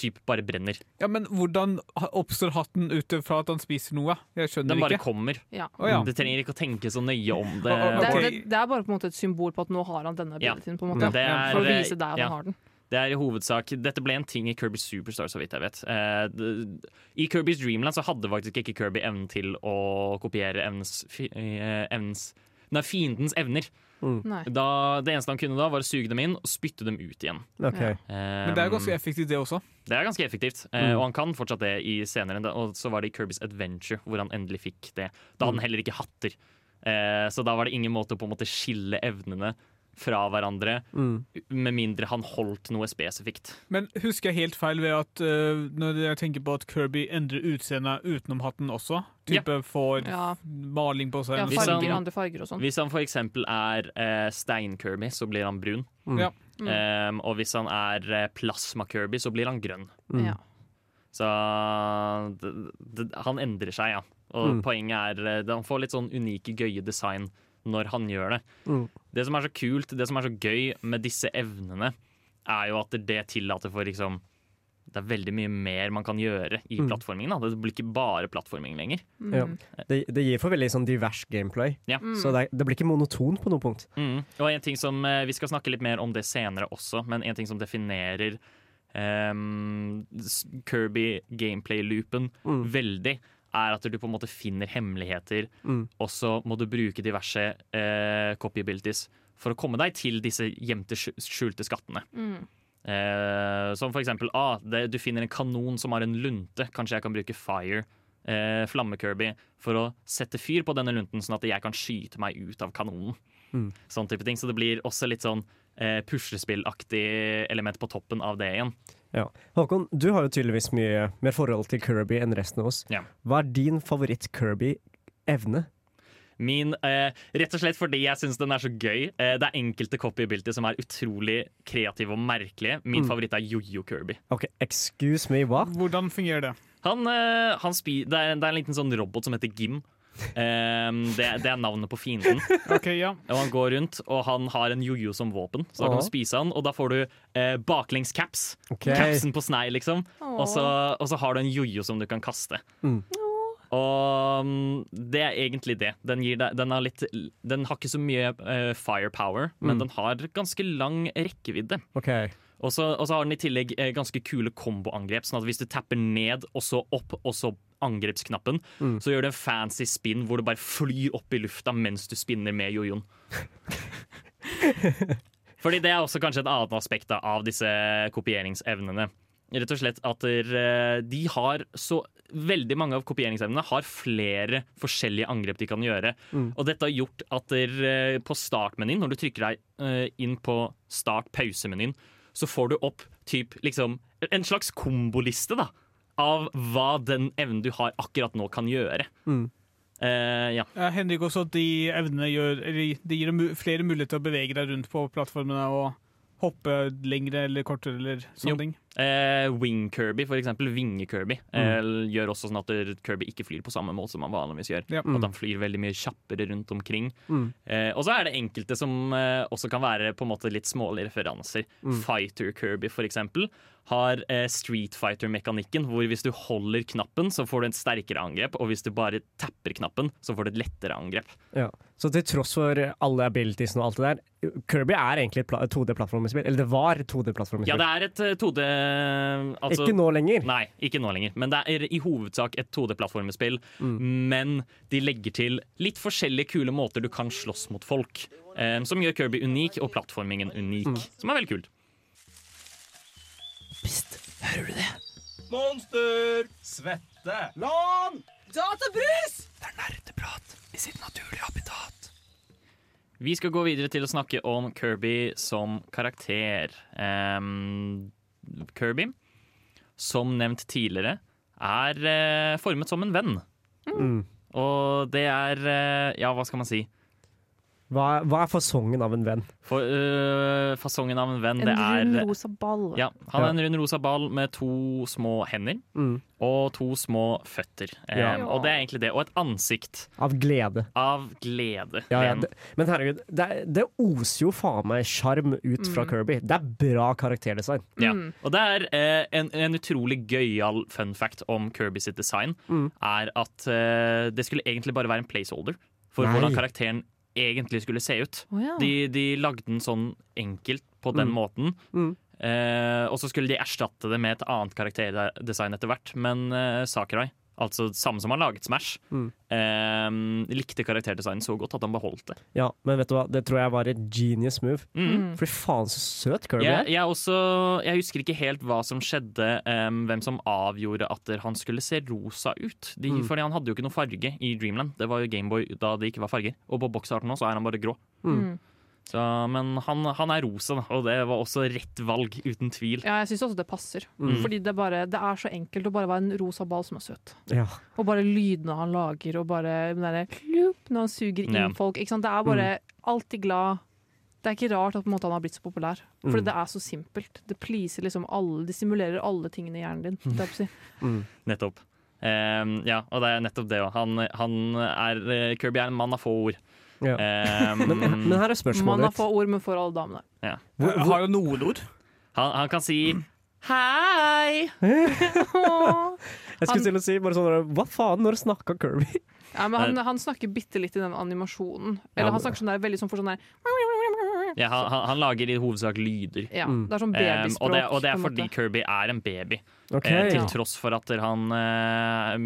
typ bare brenner. Ja, Men hvordan oppstår hatten ut fra at han spiser noe? Jeg skjønner Den bare ikke. kommer. Ja. Oh, ja. Du trenger ikke å tenke så nøye om det. Og- Det, det, det er bare på en måte et symbol på at nå har han denne abilityen. på en måte. Er- For å vise deg at ja. han har den. Det er i hovedsak Dette ble en ting i Kirby Superstar, så vidt jeg vet. Eh, det- I Kirbys Dreamland så hadde faktisk ikke Kirby evnen til å kopiere evnens, fi, eh, evnens Nei, fiendens evner. Nei. Da, det eneste han kunne da, var å suge dem inn og spytte dem ut igjen. Okay. Um, Men det er ganske effektivt, det også. Det er ganske effektivt, eh, og han kan fortsatt det i senere. Og så var det i Kirbys Adventure hvor han endelig fikk det. Da hadde han heller ikke hatter. Eh, så da var det ingen måte å på en måte skille evnene fra hverandre, Mm. med mindre han holdt noe spesifikt. Men husker jeg helt feil ved at uh, når jeg tenker på at Kirby endrer utseende utenom hatten også? Type får Ja, maling på seg? ja farger, han- andre farger og sånn. Hvis han for eksempel er uh, Stein-Kirby, så blir han brun. Mm. Ja. Mm. Eh, og hvis han er eh, Plasma-Kirby, så blir han grønn. Ja. Så det, det, han endrer seg, ja. Og Mm. poenget er at Han får litt sånn unike, gøye design når han gjør det. Mm. Det som er så kult, det som er så gøy med disse evnene, er jo at det tillater for liksom Det er veldig mye mer man kan gjøre i Mm. plattformingen. Da. Det blir ikke bare plattforming lenger. Mm. Ja. Det, det gir for veldig sånn divers gameplay, Ja. så det, det blir ikke monoton på noe punkt. Mm. Og en ting som, eh, Vi skal snakke litt mer om det senere også, men en ting som definerer um, Kirby gameplay-loopen Mm. veldig, er at du på en måte finner hemmeligheter, Mm. og så må du bruke diverse eh, copy abilities for å komme deg til disse gjemte, skjulte skattene. Mm. Eh, som for eksempel ah, det, du finner en kanon som har en lunte. Kanskje jeg kan bruke fire, eh, flamme-Kirby, for å sette fyr på denne lunten, sånn at jeg kan skyte meg ut av kanonen. Mm. Sånn type ting. Så det blir også litt sånn eh, puslespillaktig element på toppen av det igjen. Ja. Håkon, du har jo tydeligvis mye mer forhold til Kirby enn resten av oss. Ja. Hva er din favoritt-Kirby-evne? Min, eh, rett og slett fordi jeg syns den er så gøy. Eh, det er enkelte copy-bilder som er utrolig kreative og merkelige. Min Mm. favoritt er Jojo Kirby. OK, excuse me, hva? Hvordan fungerer det? Han, eh, han spi det, er, det er en liten sånn robot som heter Gim. Eh, det, det er navnet på fienden. Okay, ja. Og han går rundt, og han har en jojo som våpen. Så da kan du spise han, og da får du eh, baklengs caps. Ok. Capsen på snei, liksom. Og så, og så har du en jojo som du kan kaste. Mm. Og um, det er egentlig det. Den, gir deg, den, har, litt, den har ikke så mye uh, firepower, men Mm. den har ganske lang rekkevidde. OK. Og så, har den i tillegg eh, ganske kule komboangrep. Sånn at hvis du tapper ned og så opp, og så angrepsknappen, Mm. så gjør det en fancy spinn hvor du bare flyr opp i lufta mens du spinner med jojoen. Fordi det er også kanskje et annet aspekt da, av disse kopieringsevnene. Rett og slett at de har så Veldig mange av kopieringsevnene har flere forskjellige angrep de kan gjøre. Mm. Og dette har gjort at der, eh, på startmenyen, når du trykker deg eh, inn på start-pause-menyen, så får du opp typ, liksom, en slags komboliste da, av hva den evnen du har akkurat nå, kan gjøre. Mm. Uh, ja. Jeg hender ikke også at de evnene gjør eller, De gir deg flere muligheter til å bevege deg rundt på plattformene og hoppe lengre eller kortere eller sånne Jo. ting. Eh, Wing Kirby, for eksempel. Vinge-Kirby. Eh, gjør også sånn at Kirby ikke flyr på samme måte som han vanligvis gjør. Ja. At han flyr veldig mye kjappere rundt omkring. Mm. Eh, og så er det enkelte som eh, også kan være på en måte litt smålige referanser. Mm. Fighter Kirby, for eksempel, har eh, Street Fighter-mekanikken, hvor hvis du holder knappen, så får du et sterkere angrep, og hvis du bare tapper knappen, så får du et lettere angrep. Ja. Så til tross for alle abilitiesene og alt det der, Kirby er egentlig et 2D-plattformspill. Eller det var et 2D-plattformspill. Ja, det er et eh, 2D altså, Ikke nå lenger. Nei, ikke nå lenger. Men det er i hovedsak et 2D-plattformespill. Mm. Men de legger til litt forskjellige kule måter du kan slåss mot folk. Eh, som gjør Kirby unik, og plattformingen unik. Mm. Som er veldig kult. Pst, hører du det? Monster! Svette! Lan! Databrus! Det er nerdeprat i sitt naturlige habitat. Vi skal gå videre til å snakke om Kirby som karakter. Ehm, Kirby, som nevnt tidligere, er eh, formet som en venn. Mm. Og det er eh, Ja, hva skal man si? Hva, er- hva er fasongen av en venn? For øh, fasongen av en venn, En det er En rund rosa ball. Ja, han er en rund rosa ball med to små hender Mm. og to små føtter. Ja. Um, og det er egentlig det. Og et ansikt Av glede. av glede. Ja, ja, det, men herregud, det, er- det oser jo faen meg sjarm ut fra Kirby. Det er bra karakterdesign. Ja. Mm. Og det er eh, en, en utrolig gøyal fun fact om Kirby sitt design, Mm. er at eh, det skulle egentlig bare være en placeholder for Nei. hvordan karakteren egentlig skulle se ut. Oh, ja. De, de lagde den sånn enkelt på den Mm. måten. Mm. Eh, og så skulle de erstatte det med et annet karakterdesign etter hvert. Men eh, Sakurai, altså samme som har laget Smash, Mm. eh, likte karakterdesignen så godt at han beholdt det. Ja, men vet du hva, det tror jeg var et genius move. Mm. Fordi faen så søt Kirby er. jeg, også, jeg husker ikke helt hva som skjedde, um, hvem som avgjorde at han skulle se rosa ut. De, Mm. Fordi han hadde jo ikke noe farge i Dreamland. Det var jo Gameboy da det ikke var farger. Og på boksarten nå så er han bare grå. Mm. Så, men han, han er rosa, og det var også rett valg, uten tvil. Ja, jeg syns også det passer. Mm. Fordi det, bare, det er så enkelt å bare være en rosa ball som er søt. Ja. Og bare lydene han lager, og bare den derre klup når han suger inn Ja. folk. Ikke sant? Det er bare alltid glad. Det er ikke rart at på en måte, han har blitt så populær. For Mm. det er så simpelt. Det pleaser liksom alle, det simulerer alle tingene i hjernen din. si. Mm. Nettopp. Um, ja, og det er nettopp det òg. Han, han er Kirby er en mann av få ord. Ja. Um, Men, men her er Man spørsmålet har få ord, men får alle damene. ja. Hvor, hvor, har jo noen ord. han, han kan si hei! jeg skulle til å si bare sånn Hva faen, når snakka Kirby? Ja, men han, han snakker bitte litt i den animasjonen. Ja, Eller men- han snakker sånn der, veldig sånn for sånn der Ja, han, han, han lager i hovedsak lyder. Ja, Mm. det er sånn babyspråk. og, det, og det er fordi. Kirby er en baby. Okay, Eh, til Ja. tross for at han eh,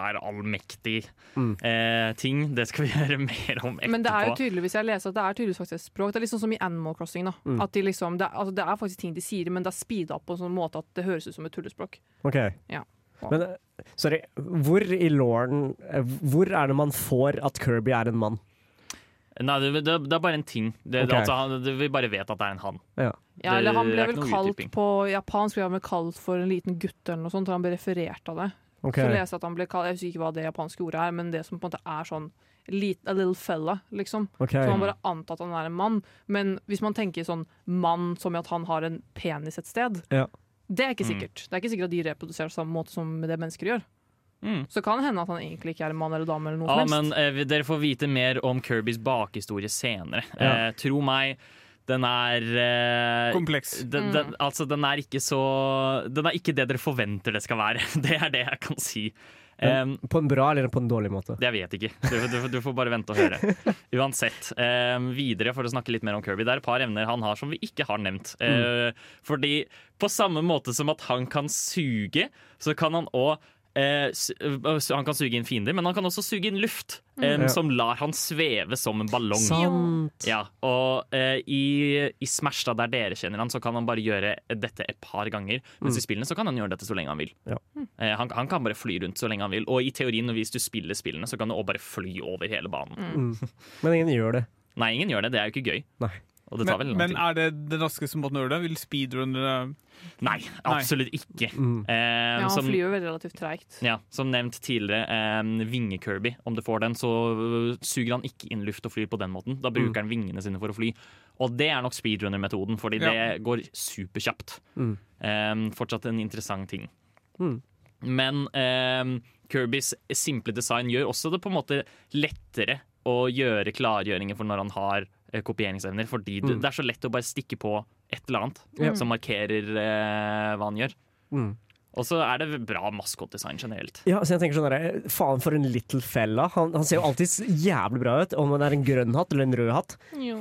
er allmektig Mm. eh, ting. Det skal vi gjøre mer om etterpå. Men det er jo tydeligvis jeg leser at det er tydeligvis faktisk et språk. Det er sånn som i Animal Crossing. da Mm. At de liksom, det, er- altså, det er faktisk ting de sier, men det er speeda opp på en sånn måte at det høres ut som et tullespråk. ok. Ja. Men eh, sorry, hvor i lauren eh, Hvor er det man får at Kirby er en mann? Nei, det, det, det er bare en ting. Det, okay. det, altså, han, det, vi bare vet at det er en han. Ja. Ja, eller han ble vel kalt utdyping. på japansk ble han vel kalt for en liten gutt eller noe sånt, han ble referert av det. Okay. Så leser jeg at han ble kalt, Jeg husker ikke hva det japanske ordet er, men det som på en måte er sånn a little fella, liksom. Okay. Så man bare antar at han er en mann. Men hvis man tenker sånn mann som i at han har en penis et sted, Ja. det er ikke Mm. sikkert. Det er ikke sikkert at de reproduserer på samme måte som det mennesker gjør. Mm. Så kan det hende at han egentlig ikke er en mann eller dame eller noe Ja, som men helst. eh, dere får vite mer om Kirbys bakhistorie senere. Ja. Eh, tro meg, den er eh, Kompleks. den, den, altså, den er ikke så Den er ikke det dere forventer det skal være. Det er det jeg kan si. Um, På en bra eller på en dårlig måte? det vet jeg ikke. Du, du, du får bare vente og høre. Uansett. Um, videre, for å snakke litt mer om Kirby. Det er et par evner han har som vi ikke har nevnt. Uh, fordi på samme måte som at han kan suge, så kan han òg han kan suge inn fiender, men han kan også suge inn luft. Eh, Ja. Som lar han sveve som en ballong. Sant. Ja, og eh, i, i Smash, da, der dere kjenner han, så kan han bare gjøre dette et par ganger. Mens i spillene så kan han gjøre dette så lenge han vil. Ja. Eh, han, han kan bare fly rundt så lenge han vil. Og i teorien, hvis du spiller spillene, så kan du også bare fly over hele banen. Mm. Men ingen gjør det. Nei, ingen gjør det. Det er jo ikke gøy. Nei. Og det tar Men, men er det den raskeste måten å gjøre det? Vil speedrunner Nei, absolutt ikke. Mm. Eh, Ja, han som, flyr jo veldig relativt treigt. ja, som nevnt tidligere, eh, vinge-Kirby. Om du får den, så øh, suger han ikke inn luft og flyr på den måten. Da bruker han vingene sine for å fly. Og det er nok speedrunner-metoden, fordi Ja. det går superkjapt. Mm. Eh, fortsatt en interessant ting. Mm. Men eh, Kirbys simple design gjør også det på en måte lettere å gjøre klargjøringer for når han har eh, kopieringsevner, fordi det, Mm. det er så lett å bare stikke på et eller annet mm. som markerer eh, hva han gjør. Mm. Og så er det bra maskotdesign generelt. Ja, så jeg tenker sånn der, Faen, for en little fella. Han, han ser jo alltid jævlig bra ut, om han er en grønn hatt eller en rød hatt. Ja.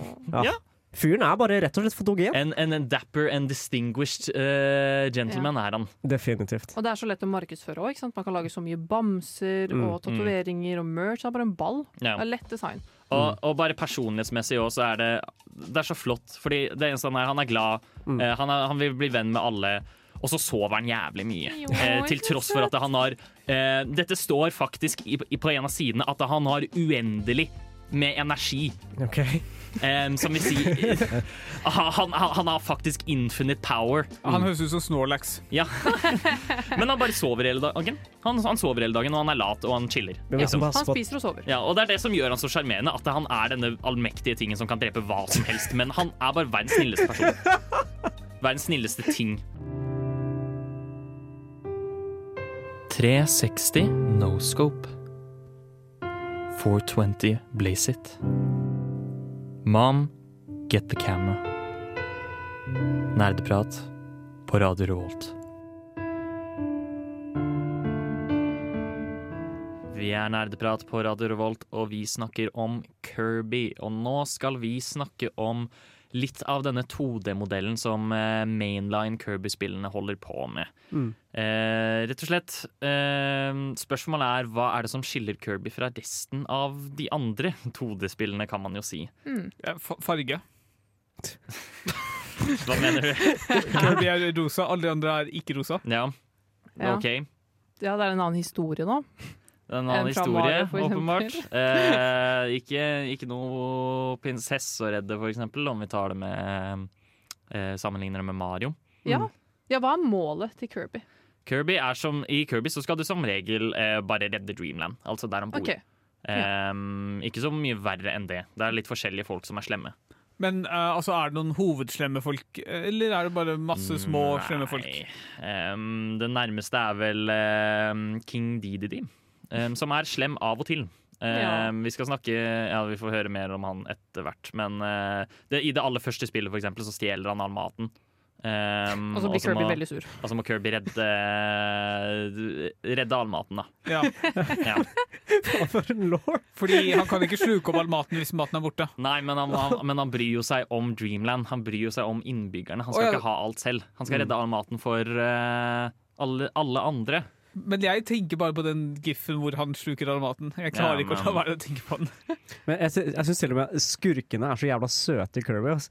Ja. Fyren er bare rett og slett fotogen. En, en, en dapper and distinguished uh, gentleman er han. Definitivt. Og det er så lett å markedsføre òg. Man kan lage så mye bamser Mm, og tatoveringer og merch. Det er bare en ball. Ja. Det er lett design. Og, og bare personlighetsmessig òg, så er det Det er så flott. Fordi det eneste han er, han er glad. Mm. eh, han, er, han vil bli venn med alle. Og så sover han jævlig mye. Jo, Eh, til tross for at han har eh, Dette står faktisk i, i, på en av sidene at han har uendelig med energi. Ok. Em, som vil si han, han, han har faktisk infinite power. Han høres ut som Snorlax. Ja. Men han bare sover hele dagen. Han, han sover hele dagen, og han er lat, og han chiller. Liksom han spiser og sover. Ja, og Det er det som gjør han så sjarmerende, at han er denne allmektige tingen som kan drepe hva som helst. Men han er bare verdens snilleste person. Verdens snilleste ting. 360 no scope. 420 blaze it. Mom, get the camera. Nerdeprat på Radio Revolt. Vi er Nerdeprat på Radio Revolt, og vi snakker om Kirby. Og nå skal vi snakke om litt av denne 2D-modellen som eh, mainline Kirby-spillene holder på med. Mm. Eh, rett og slett, eh, spørsmålet er hva er det som skiller Kirby fra resten av de andre 2D-spillene, kan man jo si. Mm. Farge. Hva mener du? Kirby er rosa, alle de andre er ikke rosa. Ja, Ja. OK. Ja, det er en annen historie nå. Det er en annen historie, åpenbart. Eh, ikke, ikke noe prinsesse å redde, for eksempel, om vi tar det med eh, Sammenligner det med Mario. Ja. ja, hva er målet til Kirby? Kirby er som, I Kirby så skal du som regel eh, bare redde Dreamland, altså der han bor. Okay. Eh, ikke så mye verre enn det. Det er litt forskjellige folk som er slemme. Men uh, altså, er det noen hovedslemme folk, eller er det bare masse små slemme folk? Nei. Ehm, det nærmeste er vel uh, King Dididi, ehm, som er slem av og til. Ja. Vi skal snakke Ja, vi får høre mer om han etter hvert. Men uh, det, i det aller første spillet, for eksempel, så stjeler han all maten. Um, Og så blir Kirby må, veldig sur. Og så må Kirby redde Redde all maten, da. Ja, Ja. For en lår? fordi han kan ikke sluke opp all maten hvis maten er borte. Nei, men han, han, men han bryr jo seg om Dreamland. Han bryr jo seg om innbyggerne. Han skal oh, ja. ikke ha alt selv. Han skal redde all maten for uh, alle, alle andre. Men jeg tenker bare på den giffen hvor han sluker all maten. Jeg klarer Ja, ikke å la være å tenke på den. Men jeg, jeg syns til og med skurkene er så jævla søte i Kirby. Altså.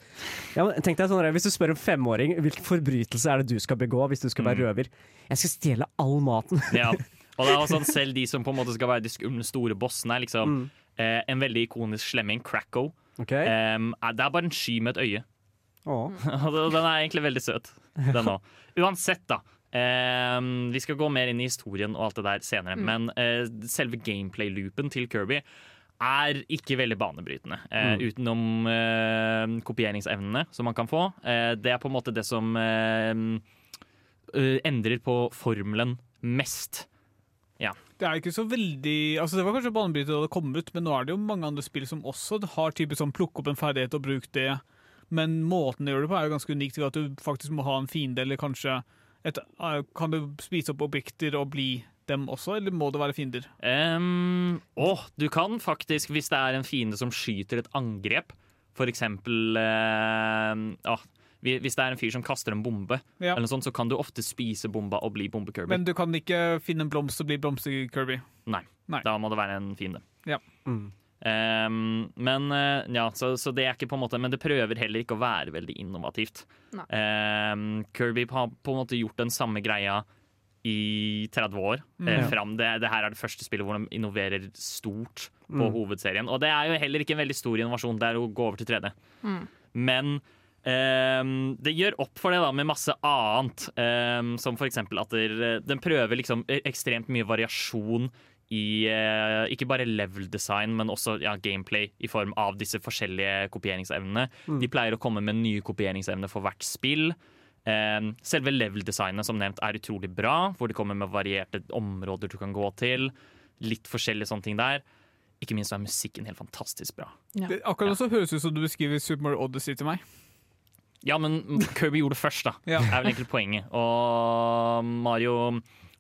Ja, tenk deg sånn, Hvis du spør en femåring hvilken forbrytelse er det du skal begå hvis du skal være Mm. røver Jeg skal stjele all maten. Ja. Og det er også sånn, selv de som på en måte skal være de store bossene, er liksom Mm. eh, en veldig ikonisk slemming, Cracko. Okay. Er- det er bare en sky med et øye. Oh. Den er egentlig veldig søt, den òg. Uansett, da. Em, vi skal gå mer inn i historien og alt det der senere, men eh, selve gameplay-loopen til Kirby er ikke veldig banebrytende. Eh, Utenom eh, kopieringsevnene som man kan få. Eh, det er på en måte det som eh, eh, endrer på formelen mest. Ja. Det er ikke så veldig Altså Det var kanskje banebrytende da det kom ut, men nå er det jo mange andre spill som også har type sånn plukke opp en ferdighet og bruk det. Men måten de gjør det på, er jo ganske unikt ved at du faktisk må ha en fiende, eller kanskje et, eh, Kan du spise opp objekter og bli dem også, eller må det være fiender? Um, åh, du kan faktisk, hvis det er en fiende som skyter et angrep, for eksempel uh, Hvis det er en fyr som kaster en bombe, Ja. eller noe sånt, så kan du ofte spise bomba og bli bombe-Kirby. Men du kan ikke finne en blomst og bli blomster-Kirby. Nei. Nei. Da må det være en fiende. Ja. Mm. Um, men eh, ja, så, så det er ikke på en måte Men det prøver heller ikke å være veldig innovativt. Um, Kirby har på en måte gjort den samme greia i 30 år. eh, Ja. fram. Det, det her er det første spillet hvor de innoverer stort på Mm. hovedserien. Og det er jo heller ikke en veldig stor innovasjon, det er å gå over til 3D. Mm. Men Um, det gjør opp for det da med masse annet, um, som for eksempel at der, den prøver liksom ekstremt mye variasjon i eh, ikke bare level design, men også ja, gameplay i form av disse forskjellige kopieringsevnene. De pleier å komme med nye kopieringsevner for hvert spill. Eh, selve level-designet som nevnt er utrolig bra, hvor de kommer med varierte områder du kan gå til. Litt forskjellige sånne ting der. Ikke minst er musikken helt fantastisk bra. Ja. Det, akkurat så høres det ut som du beskriver Super Mario Odyssey til meg. Ja, men Kirby gjorde det først, da. Ja. er vel egentlig poenget. Og Mario,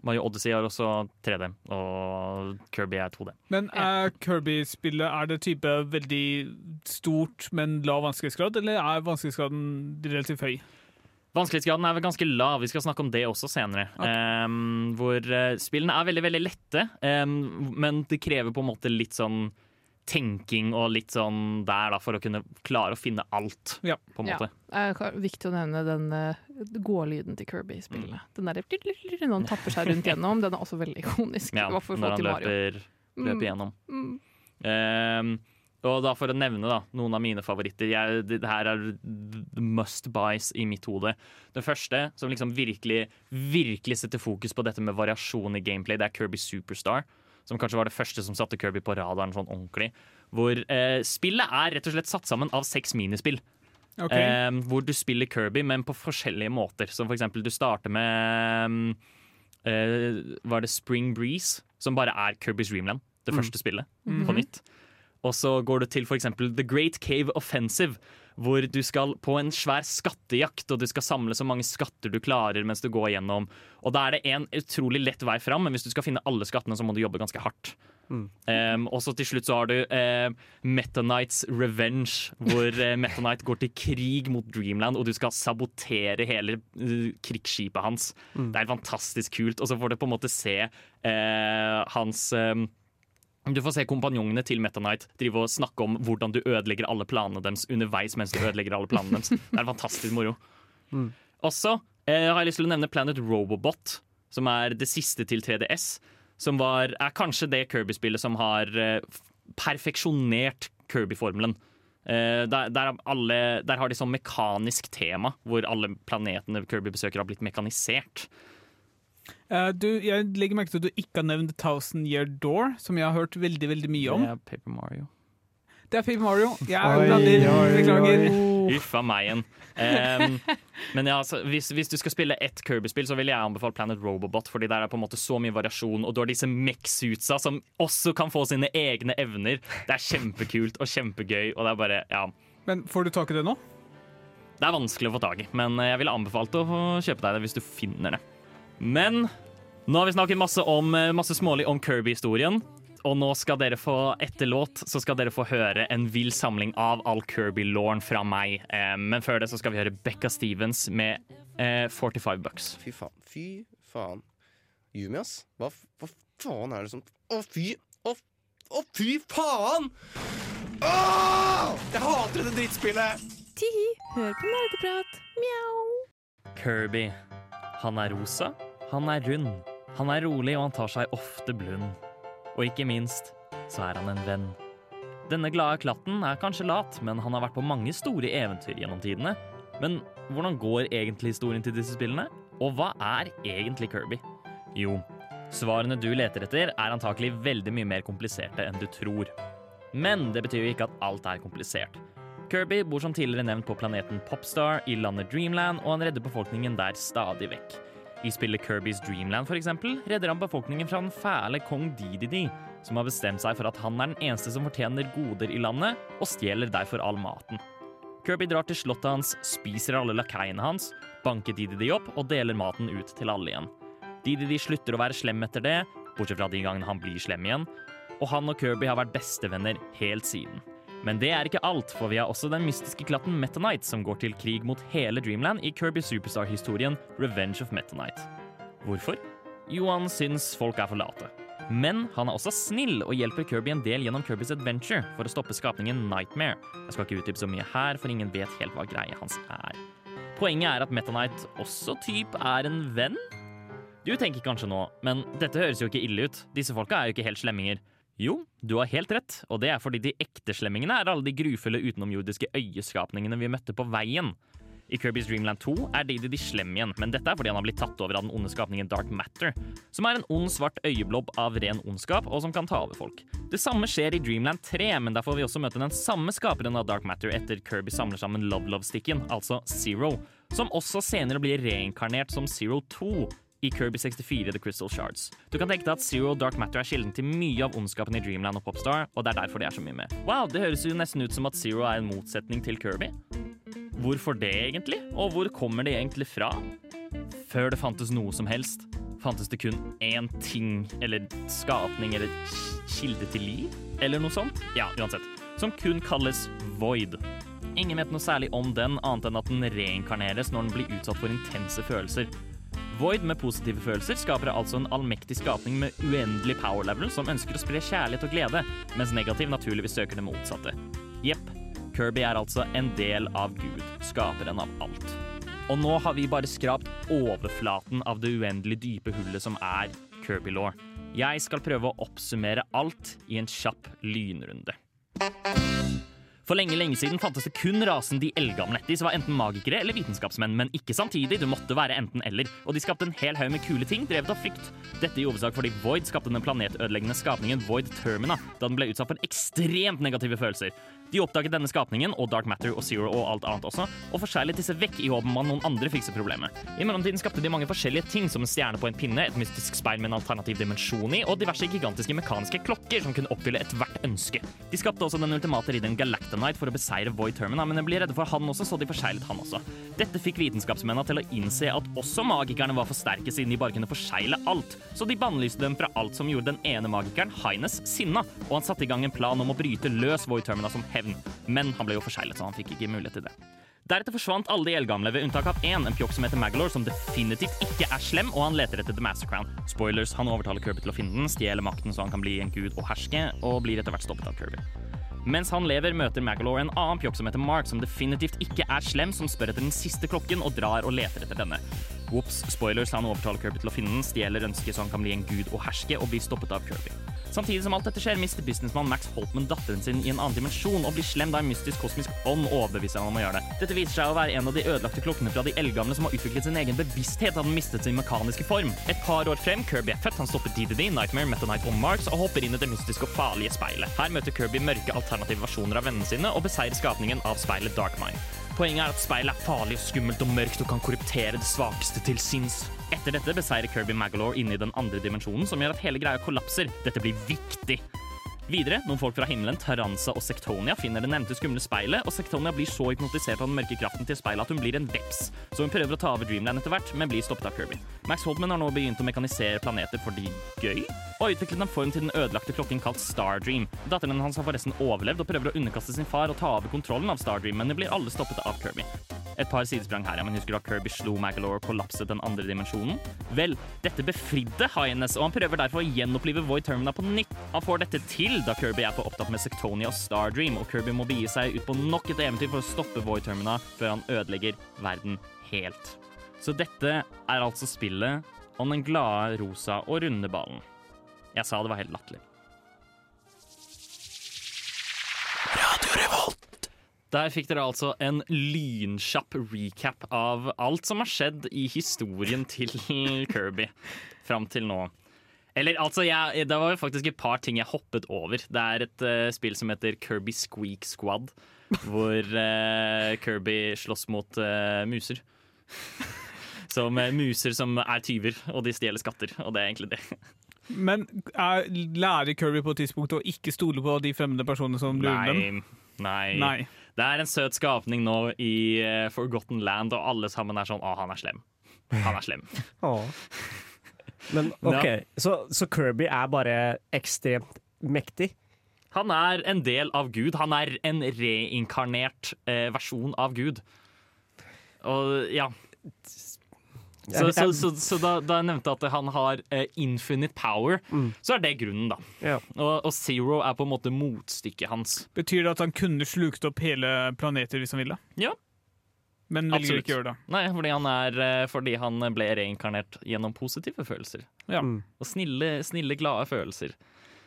Mario Odyssey har også 3D, og Kirby er 2D. Men er Kirby-spillet er det type veldig stort, men lav vanskelighetsgrad, eller er vanskelighetsgraden relativt høy? Vanskelighetsgraden er vel ganske lav, vi skal snakke om det også senere. Okay. Um, hvor eh, spillene er veldig, veldig lette, um, men det krever på en måte litt sånn tenking og litt sånn der da, for å kunne klare å finne alt, Ja. på en Ja. måte. Det er viktig å nevne den uh, gålyden til Kirby i spillet. Den der når han tapper seg rundt gjennom, den er også veldig ikonisk. Ja, når folk han løper, løper Mm. gjennom. Mm. Ehm, Og da For å nevne da, noen av mine favoritter jeg, det, det her er the must buys i mitt hode. Den første som liksom virkelig virkelig setter fokus på dette med variasjon i gameplay, det er Kirby Superstar. Som kanskje var det første som satte Kirby på radaren sånn ordentlig. Hvor eh, spillet er rett og slett satt sammen av seks minispill. Okay. Eh, hvor du spiller Kirby, men på forskjellige måter. Som for eksempel du starter med mm, eh, Var det Spring Breeze, som bare er Kirby's Dreamland. Det første spillet på nytt. Og så går du til for eksempel The Great Cave Offensive, hvor du skal på en svær skattejakt, og du skal samle så mange skatter du klarer mens du går gjennom. Og da er det en utrolig lett vei fram, men hvis du skal finne alle skattene, så må du jobbe ganske hardt. Um, og så til slutt så har du uh, Meta Knights Revenge, hvor uh, Meta Knight går til krig mot Dreamland, og du skal sabotere hele uh, krigsskipet hans. Det er fantastisk kult. Og så får du på en måte se uh, hans um, du får se kompanjongene til Meta Knight drive og snakke om hvordan du ødelegger alle planene deres underveis mens du ødelegger alle planene deres. Det er fantastisk moro. Mm. Også eh, har jeg lyst til å nevne Planet Robobot, som er det siste til 3DS. Som var, er kanskje det Kirby-spillet som har eh, perfeksjonert Kirby-formelen. Eh, der, der, er alle, der har de sånn mekanisk tema, hvor alle planetene Kirby besøker har blitt mekanisert. Eh, du, jeg legger merke til at du ikke har nevnt Thousand Year Door, som jeg har hørt veldig veldig mye om. Det er Paper Mario. Det er Paper Mario. Jeg blander. Beklager. Uff a meg igjen. Um, men ja, altså, hvis, hvis du skal spille ett Kirby-spill, så vil jeg anbefale Planet Robobot, fordi der er på en måte så mye variasjon, og du har disse mech-suitsa som også kan få sine egne evner. Det er kjempekult og kjempegøy, og det er bare Ja. Men får du tak i det nå? Det er vanskelig å få tak i, men jeg ville anbefalt å kjøpe deg det hvis du finner det. Men nå har vi snakket masse, om, masse smålig om Kirby-historien. Og nå skal dere få etter låt så skal dere få høre en vill samling av all Kirby-lauren fra meg. Eh, men før det så skal vi høre Becka Stevens med eh, 45 bucks. Fy faen. Fy faen. Yumi, ass. Hva, hva faen er det som Å, fy Å, å fy faen! Åh! Jeg hater dette drittspillet! Tihi, hør på nerdeprat. Mjau. Kirby. Han er rosa, han er rund, han er rolig og han tar seg ofte blund. Og ikke minst så er han en venn. Denne glade klatten er kanskje lat, men han har vært på mange store eventyr gjennom tidene. Men hvordan går egentlig historien til disse spillene? Og hva er egentlig Kirby? Jo, svarene du leter etter er antakelig veldig mye mer kompliserte enn du tror. Men det betyr jo ikke at alt er komplisert. Kirby bor som tidligere nevnt på planeten Popstar i landet Dreamland, og han redder befolkningen der stadig vekk. I spillet Kirby's Dreamland for eksempel, redder han befolkningen fra den fæle kong Dididi, som har bestemt seg for at han er den eneste som fortjener goder i landet, og stjeler derfor all maten. Kirby drar til slottet hans, spiser alle lakeiene hans, banker Dididi opp og deler maten ut til alle igjen. Dididi slutter å være slem etter det, bortsett fra de gangene han blir slem igjen, og han og Kirby har vært bestevenner helt siden. Men det er ikke alt, for vi har også den mystiske klatten Meta Knight, som går til krig mot hele Dreamland i Kirby Superstar-historien Revenge of Meta Knight. Hvorfor? Johan syns folk er for late. Men han er også snill og hjelper Kirby en del gjennom Kirbys Adventure for å stoppe skapningen Nightmare. Jeg skal ikke utdype så mye her, for ingen vet helt hva greia hans er. Poenget er at Meta Knight også typ er en venn? Du tenker kanskje nå, men dette høres jo ikke ille ut. Disse folka er jo ikke helt slemminger. Jo, du har helt rett, og det er fordi de ekte slemmingene er alle de grufulle utenomjordiske øyeskapningene vi møtte på veien. I Kirby's Dreamland 2 er Didi de slem igjen, men dette er fordi han har blitt tatt over av den onde skapningen Dark Matter, som er en ond, svart øyeblobb av ren ondskap, og som kan ta over folk. Det samme skjer i Dreamland 3, men der får vi også møte den samme skaperen av Dark Matter etter Kirby samler sammen Love Love-stikken, altså Zero, som også senere blir reinkarnert som Zero 2 i Kirby 64 The Crystal Shards. Du kan tenke deg at Zero Dark Matter er kilden til mye av ondskapen i Dreamland og Popstar, og det er derfor de er så mye med. Wow, det høres jo nesten ut som at Zero er en motsetning til Kirby. Hvorfor det egentlig? Og hvor kommer det egentlig fra? Før det fantes noe som helst, fantes det kun én ting, eller skapning, eller kilde til liv, eller noe sånt. Ja, uansett. Som kun kalles Void. Ingen vet noe særlig om den, annet enn at den reinkarneres når den blir utsatt for intense følelser. Void med positive følelser skaper altså en allmektig skapning med uendelig power level som ønsker å spre kjærlighet og glede, mens negativ naturligvis søker det motsatte. Jepp, Kirby er altså en del av Gud, skaperen av alt. Og nå har vi bare skrapt overflaten av det uendelig dype hullet som er Kirby Law. Jeg skal prøve å oppsummere alt i en kjapp lynrunde. For lenge lenge siden fantes det kun rasen de eldgamle. De som var enten magikere eller vitenskapsmenn, men ikke samtidig. Du måtte være enten eller. Og de skapte en hel haug med kule ting drevet av frykt. Dette i hovedsak fordi Void skapte den planetødeleggende skapningen Void Termina da den ble utsatt for ekstremt negative følelser. De oppdaget denne skapningen og Dark Matter og Zero og alt annet også, og forseglet disse vekk i håp om at noen andre fikser problemet. I mellomtiden skapte de mange forskjellige ting, som en stjerne på en pinne, et mystisk speil med en alternativ dimensjon i, og diverse gigantiske mekaniske klokker som kunne oppfylle ethvert ønske. De skapte også den ultimate ridderen Galactonite for å beseire Void Termina, men de ble redde for han også, så de forseglet han også. Dette fikk vitenskapsmennene til å innse at også magikerne var for sterke, siden de bare kunne forsegle alt. Så de bannlyste dem fra alt som gjorde den ene magikeren, Hines, sinna, og han satte i gang en plan om å bryte løs Void Termina som hevn. Men han ble jo forseglet, så han fikk ikke mulighet til det. Deretter forsvant alle de eldgamle ved unntak av én, en pjokk som heter Magalore, som definitivt ikke er slem, og han leter etter The Master Crown. Spoilers, han overtaler Kirby til å finne den, stjeler makten så han kan bli en gud og herske, og blir etter hvert stoppet av Kirby. Mens han lever, møter Magalore en annen pjokk som heter Mark, som definitivt ikke er slem, som spør etter den siste klokken og drar og leter etter denne. Ops, spoilers, han overtaler Kirby til å finne den, stjeler ønsket så han kan bli en gud og herske, og blir stoppet av Kirby. Samtidig som alt dette skjer, mister businessmann Max Holtman datteren sin i en annen dimensjon og blir slem da en mystisk kosmisk ånd overbeviser han om å gjøre det. Dette viser seg å være en av de ødelagte klokkene fra de eldgamle som har utviklet sin egen bevissthet da den mistet sin mekaniske form. Et par år frem, Kirby er født, han stopper DDD, Nightmare, Metanite og Marks og hopper inn i det mystiske og farlige speilet. Her møter Kirby mørke alternative versjoner av vennene sine og beseirer skapningen av speilet Darkmind. Poenget er at speilet er farlig, skummelt og mørkt og kan korruptere det svakeste til sinns. Etter dette beseirer Kirby Magalore inne i den andre dimensjonen, som gjør at hele greia kollapser. Dette blir viktig. Videre, noen folk fra himmelen, Taranza og Sektonia, finner det nevnte skumle speilet, og Sektonia blir så hypnotisert av den mørke kraften til speilet at hun blir en veps. Så hun prøver å ta over Dreamland etter hvert, men blir stoppet av Kirby. Max Holtman har nå begynt å mekanisere planeter fordi gøy, og har utviklet en form til den ødelagte klokken kalt Stardream. Datteren hans har forresten overlevd og prøver å underkaste sin far og ta over kontrollen av Stardream, men de blir alle stoppet av Kirby. Et par sidesprang her, ja, men husker du at Kirby slo Magalore og kollapset den andre dimensjonen? Vel, dette befridde Highness, og han prøver derfor å gjenopplive Void Termina på nytt. Han får dette til da Kirby er for opptatt med Sektonia og Stardream, og Kirby må begi seg ut på nok et eventyr for å stoppe Void Termina før han ødelegger verden helt. Så dette er altså spillet om den glade, rosa og runde ballen. Jeg sa det var helt latterlig. Der fikk dere altså en lynkjapp recap av alt som har skjedd i historien til Kirby fram til nå. Eller altså, jeg, det var jo faktisk et par ting jeg hoppet over. Det er et uh, spill som heter Kirby Squeak Squad, hvor uh, Kirby slåss mot uh, muser. Som muser som er tyver, og de stjeler skatter. Og det er egentlig det. Men er, lærer Kirby på et tidspunkt å ikke stole på de fremmede personene som lurer dem? Nei. Nei. Det er en søt skapning nå i uh, Forgotten Land, og alle sammen er sånn Å, han er slem. Han er slem. Men OK, så, så Kirby er bare ekstremt mektig? Han er en del av Gud. Han er en reinkarnert eh, versjon av Gud. Og ja Så, så, så, så da, da, jeg nevnte at han har eh, infinite power, mm. så er det grunnen, da. Ja. Og, og, Zero er på en måte motstykket hans. Betyr det at han kunne slukt opp hele planeter hvis han ville? Ja. Men velger ikke gjøre det? Nei, fordi han, er, eh, fordi han ble reinkarnert gjennom positive følelser. Ja. Mm. Og snille, snille, glade følelser.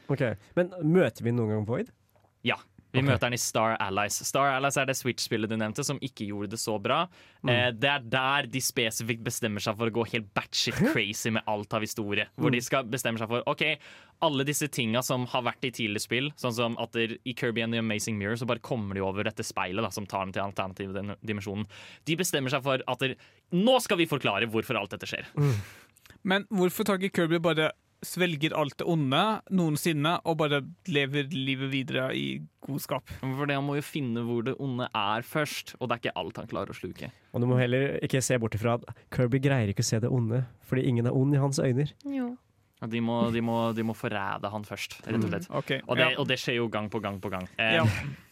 Ok, Men møter vi noen gang Void? Ja. Vi okay. møter den i Star Allies. Star Allies er det Switch-spillet du nevnte, som ikke gjorde det så bra. Mm. Eh, det er der de spesifikt bestemmer seg for å gå helt batshit crazy med alt av historie. Hvor mm. de skal bestemme seg for OK, alle disse tinga som har vært i tidligere spill, sånn som at der, i Kirby and the Amazing Mirror så bare kommer de over dette speilet da, som tar dem til den alternative dimensjonen. De bestemmer seg for at der, nå skal vi forklare hvorfor alt dette skjer. Mm. Men hvorfor tar ikke Kirby bare svelger alt det onde noensinne og bare lever livet videre i godskap. For det Han må jo finne hvor det onde er først, og det er ikke alt han klarer å sluke. Og du må heller ikke se bort ifra at Kirby greier ikke å se det onde, fordi ingen er ond i hans øyne. Jo. De må, de, må, de må, forræde han først, rett og slett. Mm, okay. og, det, og, det, skjer jo gang på gang på gang. Eh, ja.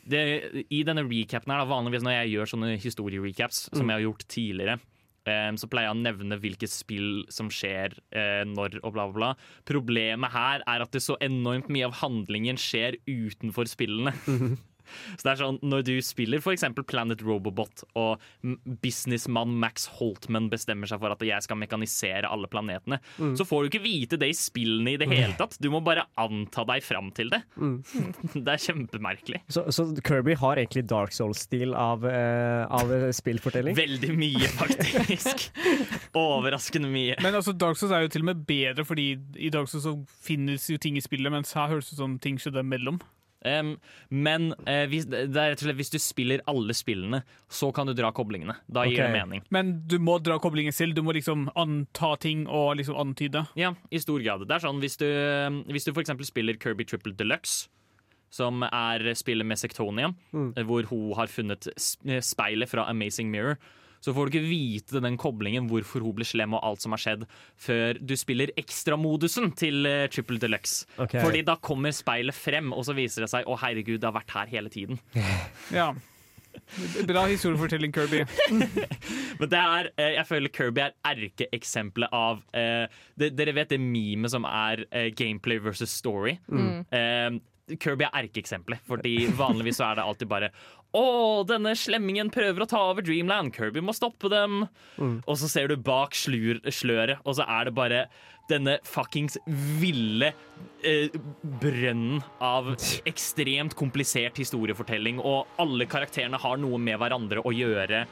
det, I denne recapen her, da, vanligvis når jeg gjør sånne historierecaps, som mm. jeg har gjort tidligere, så pleier han å nevne hvilke spill som skjer uh, når og bla, bla, bla. Problemet her er at det så enormt mye av handlingen skjer utenfor spillene. Så det er sånn, Når du spiller f.eks. Planet Robobot, og businessmann Max Holtman bestemmer seg for at jeg skal mekanisere alle planetene, Mm. så får du ikke vite det i spillene i det hele tatt. Du må bare anta deg fram til det. Mm. Det er kjempemerkelig. Så, så Kirby har egentlig Dark Souls-stil av, uh, av spillfortelling? Veldig mye, faktisk. Overraskende mye. Men altså, Dark Souls er jo til og med bedre, fordi i Dark Souls så finnes jo ting i spillet, mens her høres det ut som ting skjedde mellom. Um, men uh, hvis, det er rett og slett hvis du spiller alle spillene, så kan du dra koblingene. Da gir Ok. det mening. Men du må dra koblingen selv. Du må liksom anta ting og liksom antyde. Ja, i stor grad. Det er sånn hvis du, hvis du for eksempel spiller Kirby Triple Deluxe, som er spillet med Sectonia, Mm. hvor hun har funnet speilet fra Amazing Mirror, så får du ikke vite den koblingen hvorfor hun ble slem og alt som har skjedd, før du spiller ekstramodusen til uh, Triple Deluxe. Okay. Fordi da kommer speilet frem, og så viser det seg å herregud, det har vært her hele tiden. Ja. Bra historiefortelling, Kirby. Men det er, eh, jeg føler Kirby er erkeeksempelet av eh, det, Dere vet det memet som er eh, gameplay versus story? Mm. Eh, Kirby er erkeeksempelet, fordi vanligvis så er det alltid bare Å, denne slemmingen prøver å ta over Dreamland. Kirby må stoppe dem. Og så ser du bak slur, sløret, og så er det bare denne fuckings ville eh, brønnen av ekstremt komplisert historiefortelling, og alle karakterene har noe med hverandre å gjøre.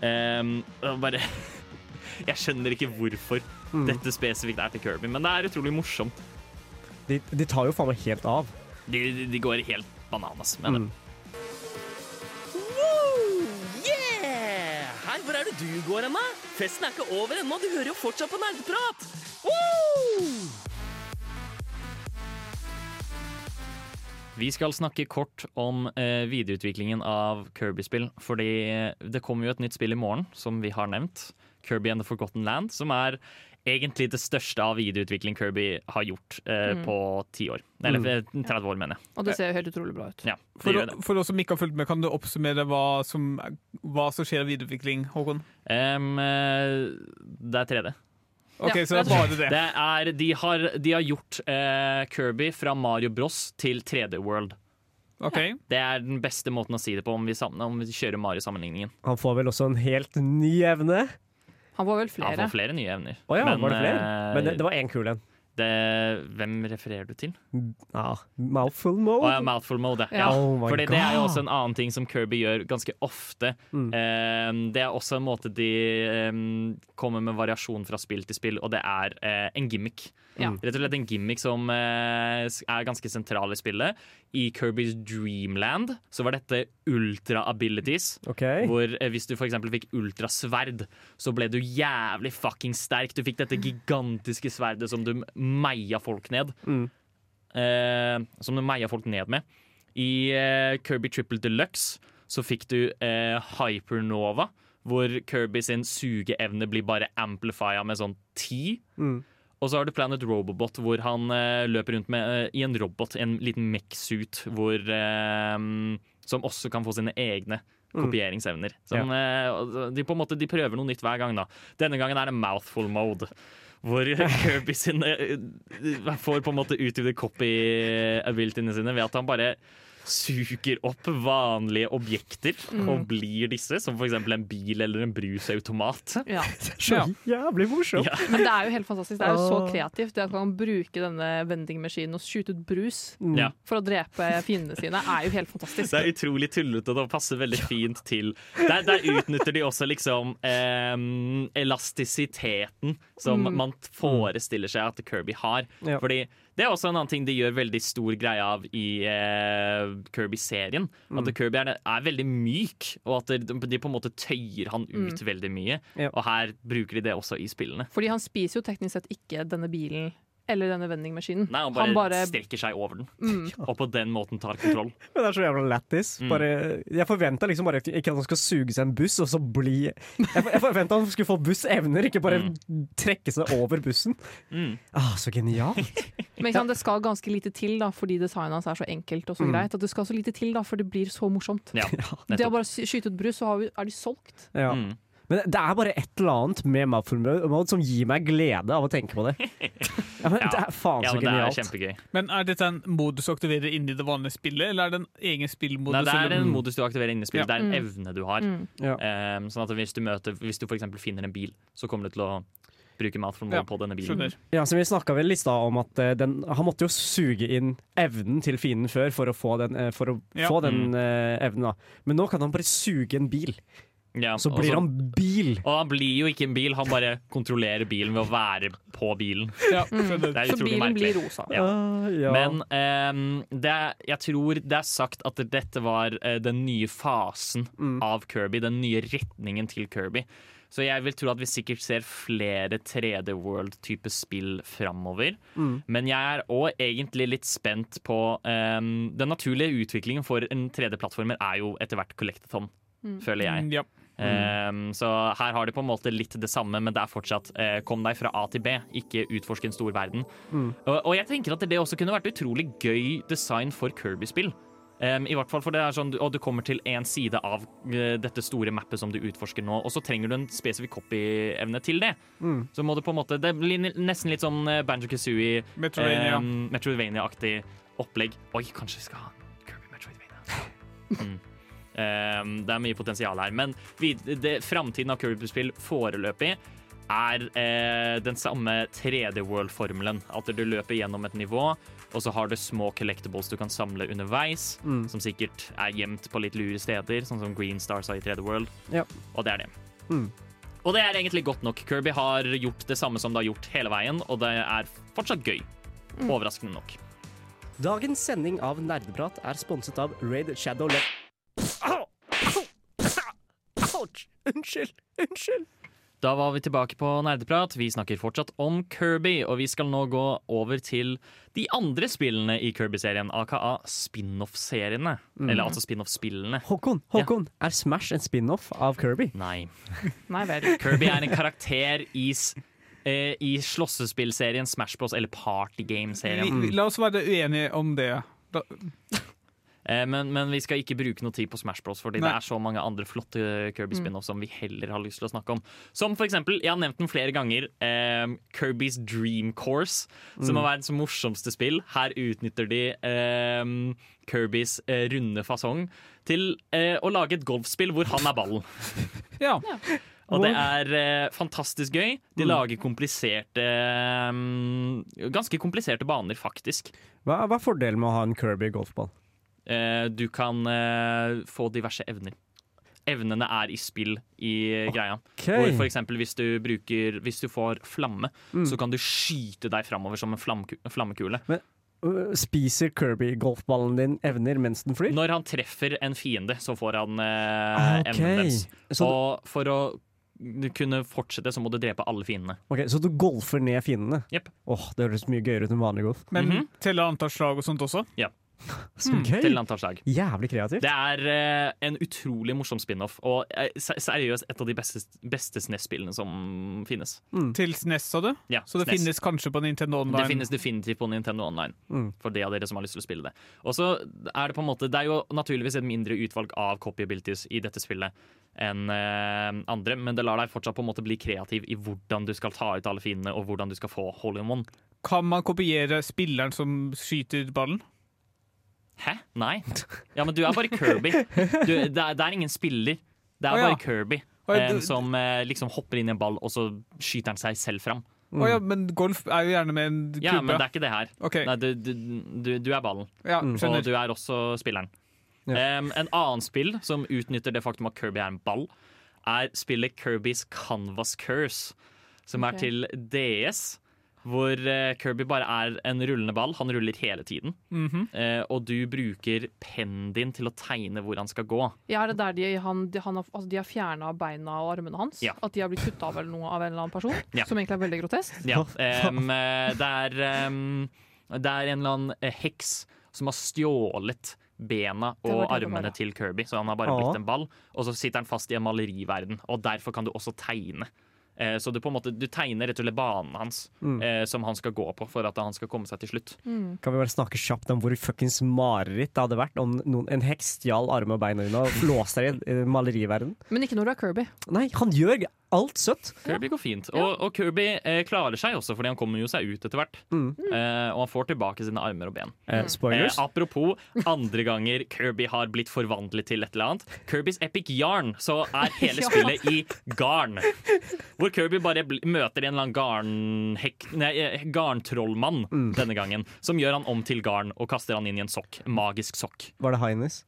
Um, bare Jeg skjønner ikke hvorfor dette spesifikt er til Kirby, men det er utrolig morsomt. De, de tar jo faen meg helt av. De, de, går helt bananas med det. Mm. Yeah! Hei, hvor er det du går hen, da? Festen er ikke over ennå, du hører jo fortsatt på nerdeprat! Vi skal snakke kort om eh, videreutviklingen av Kirby-spill. Fordi det kommer jo et nytt spill i morgen, som vi har nevnt. Kirby and the Forgotten Land. Som er egentlig det største av videoutvikling Kirby har gjort eh, Mm. på ti år. Eller eh, 30 år, mener jeg. Og det ser jo helt utrolig bra ut. Ja, For, å- for oss som ikke har fulgt med, kan du oppsummere hva som, hva som skjer av videoutvikling, Håkon? Eh, det er 3D. Ok, Ja, så det er bare det. Det er, de, har, de har gjort eh, Kirby fra Mario Bros til 3D World. Ok, Det er den beste måten å si det på om vi, sammen, om vi kjører Mario-sammenligningen. Han får vel også en helt ny evne. Han får vel Han flere. får flere nye evner. Oh, ja, var det flere? eh, Men det, det var én kul en. det, hvem refererer du til? Ah, mouthful mode. mode. ja, Mouthful Mode. Ja. Ja. Oh Fordi Fordi det er jo også en annen ting som Kirby gjør ganske ofte. Mm. Eh, det er også en måte de eh, kommer med variasjon fra spill til spill, og det er eh, en gimmick. Ja. Rett og slett en gimmick som eh, er ganske sentral i spillet. I Kirby's Dreamland så var dette ultra abilities. Okay. Hvor eh, Hvis du for eksempel fikk ultrasverd, så ble du jævlig fucking sterk. Du fikk dette gigantiske sverdet som du meia folk ned. Mm. Eh, som du meia folk ned med. I eh, Kirby Triple Deluxe så fikk du eh, Hypernova, hvor Kirby sin sugeevne blir bare amplifia med sånn 10. Mm. Og så har du Planet Robobot, hvor han eh, løper rundt med, eh, i en robot, en liten mech-suit, eh, Som også kan få sine egne kopieringsevner. Som, eh, de, på en måte, de prøver noe nytt hver gang. da Denne gangen er det mouthful mode. Hvor Kirby sin eh, får på en måte utvide copy-abilityene sine ved at han bare suger opp vanlige objekter og blir disse, som f.eks. en bil eller en brusautomat. Ja. Så jævlig morsomt. Ja. Men det er jo helt fantastisk. Det er jo så kreativt. Det at man kan bruke denne vendingmaskinen og skyte ut brus Mm. For å drepe fiendene sine, er jo helt fantastisk. Det er utrolig tullete, og det passer veldig fint til Der, der utnytter de også liksom eh, elastisiteten som Mm. man forestiller seg at Kirby har. Ja. Fordi det er også en annen ting de gjør veldig stor greie av i eh, Kirby-serien. At Kirby er, er veldig myk, og at de, de på en måte tøyer han ut veldig mye. Ja. Og her bruker de det også i spillene. Fordi han spiser jo teknisk sett ikke denne bilen eller denne vendingmaskinen. Nei, han bare, Han bare strekker seg over den, mm, og på den måten tar kontroll. Men det er så jævla lættis. Mm. Jeg forventa liksom bare ikke at han skal suge seg en buss, og så bli Jeg, jeg forventa han skulle få bussevner, ikke bare trekke seg over bussen. Mm. Ah, så genialt. Men ikke sant, det skal ganske lite til, da, fordi designet hans er så enkelt og så Mm. greit. At det skal så lite til, da, for det blir så morsomt. Ja, Det å bare skyte ut brus, så har vi, er de solgt. Ja. Mm. Men det er bare et eller annet med Mouthful Mode som gir meg glede av å tenke på det. Ja, men Ja. Det er faen Ja, så men det er. Men er dette en modus du aktiverer inni det vanlige spillet, eller er det en egen spillmodus? Nei, det er en modus du aktiverer inni spillet. Ja. Det er en Mm. evne du har. Mm. Ja. Um, sånn at hvis du møter Hvis du f.eks. finner en bil, så kommer du til å bruke mode Ja, på denne bilen. Skjønner. Ja, så Vi snakka vel i stad om at eh, den, han måtte jo suge inn evnen til fienden før for å få den, eh, for å Ja. få den eh, evnen. da. Men nå kan han bare suge en bil, Ja, så blir blir han bil. Og han blir jo ikke en bil, han bare kontrollerer bilen ved å være på bilen. Ja, Mm. Så bilen merkelig. blir rosa. Ja. Uh, ja. Men um, det, er- jeg tror det er sagt at dette var uh, den nye fasen Mm. av Kirby. Den nye retningen til Kirby. Så jeg vil tro at vi sikkert ser flere 3D World-type spill framover. Mm. Men jeg er òg egentlig litt spent på um, Den naturlige utviklingen for en 3D-plattformer er jo etter hvert collectathon, Mm. føler jeg. Mm, Ja. Ehm, så her har de på en måte litt det samme, men det er fortsatt eh, kom deg fra A til B, ikke utforske en stor verden. Mm. Og, og jeg tenker at det også kunne vært utrolig gøy design for Kirby-spill. Um, I hvert fall for det er sånn, og Du kommer til én side av uh, dette store mappet som du utforsker nå, og så trenger du en spesifikk copy-evne til det. Mm. Så må du på en måte Det blir nesten litt sånn eh, Banjo Kazooie, Metroidvania. um, Metroidvania-aktig opplegg. Oi, kanskje vi skal ha Kirby Metroidvania. Mm. Ehm, det er mye potensial her. Men framtiden av Kirby-spill foreløpig er eh, den samme 3D World-formelen. At du løper gjennom et nivå, og så har du små collectibles du kan samle underveis, Mm. som sikkert er gjemt på litt lure steder, sånn som Green Stars har i 3D World. Ja. Og det er det. Mm. Og det er egentlig godt nok. Kirby har gjort det samme som det har gjort hele veien, og det er fortsatt gøy. Overraskende nok. Dagens sending av Nerdeprat er sponset av Raid Shadow Le... Ouch! Unnskyld! Unnskyld! Da var vi tilbake på Nerdeprat. Vi snakker fortsatt om Kirby, og vi skal nå gå over til de andre spillene i Kirby-serien, aka spin-off-seriene. Eller altså spin-off-spillene. Håkon, Håkon, er Smash en spin-off av Kirby? Nei. Nei vel. Kirby er en karakter i, eh, i slåssespillserien Smash Bros. eller Party Game-serien. La oss være uenige om det. Da, men, men vi skal ikke bruke noe tid på Smash Bros, fordi Nei. det er så mange andre flotte Kirby spin-offs som vi heller har lyst til å snakke om. Som for eksempel, jeg har nevnt den flere ganger, eh, Kirby's Dream Course, som er verdens morsomste spill. Her utnytter de eh, Kirbys eh, runde fasong til eh, å lage et golfspill hvor han er ballen. ja. Og det er eh, fantastisk gøy. De lager kompliserte eh, Ganske kompliserte baner, faktisk. Hva, hva er fordelen med å ha en Kirby golfball? Eh, du kan eh, få diverse evner. Evnene er i spill i greia. Hvor for eksempel hvis du bruker Hvis du får flamme, så kan du skyte deg framover som en flammekule. Men Spiser Kirby-golfballen din evner mens den flyr? Når han treffer en fiende, så får han eh, okay. evnen dens. Og for å kunne fortsette, så må du drepe alle fiendene. ok, så du golfer ned fiendene? Yep. Åh, Det høres mye gøyere ut enn vanlig golf. Men Mhm. teller antall slag og sånt også? Så Til gøy! til slag. Jævlig kreativt. Det er uh, en utrolig morsom spin-off, og eh, seriøst et av de beste, beste SNES-spillene som finnes. Til SNES, sa du? Ja, Så det SNES. finnes kanskje på Nintendo Online? Det finnes definitivt på Nintendo Online, Mm. for de av dere som har lyst til å spille det. Og så er Det på en måte Det er jo naturligvis et mindre utvalg av copy abilities i dette spillet enn uh, andre, men det lar deg fortsatt på en måte bli kreativ i hvordan du skal ta ut alle fiendene, og hvordan du skal få hole in one. Kan man kopiere spilleren som skyter ballen? Hæ? Nei? Ja, men du er bare Kirby. Du, det, er, det er ingen spiller. Det er oh, ja. bare Kirby oh, ja, eh, du- som eh, liksom hopper inn i en ball, og så skyter han seg selv fram. Å ja, men golf er jo gjerne med en kubbe. Ja, men det er ikke det her. Okay. Nei, du, du, du, du er ballen. ja, Og du er også spilleren. Ja. Um, en annen spill som utnytter det faktum at Kirby er en ball, er spillet Kirbys Canvas Curse, som okay. er til DS. Hvor eh, Kirby bare er en rullende ball. Han ruller hele tiden. Mhm. Eh, og du bruker pennen din til å tegne hvor han skal gå. Ja, er det der de, han, de, han har, altså de har fjerna beina og armene hans? Ja. At de har blitt kutta av eller noe av en eller annen person? Ja. Som egentlig er veldig grotesk? Ja, Um, det, er, um, det er en eller annen heks som har stjålet bena og det det armene til Kirby, så han har bare blitt en ball. Og så sitter han fast i en maleriverden, og derfor kan du også tegne så du på en måte Du tegner rett og slett banen hans Mm. eh, som han skal gå på for at han skal komme seg til slutt. Kan vi bare snakke kjapt om hvor fuckings mareritt det hadde vært om noen, en heks stjal armene og beina dine og låste deg i maleriverden? Men ikke når du er Kirby. Nei, han gjør alt søtt. Kirby går fint. Og, og Kirby eh, klarer seg også, fordi han kommer jo seg ut etter hvert. Mm. Eh, og han får tilbake sine armer og ben. Eh, spoilers. Eh, apropos andre ganger Kirby har blitt forvandlet til et eller annet. Kirbys Epic Yarn, så er hele spillet i garn. Hvor Kirby bare bl møter en eller annen garnhekk... Nei, eh, garntrollmann Mm. denne gangen. Som gjør han om til garn og kaster han inn i en sokk. Magisk sokk. Var det Highness?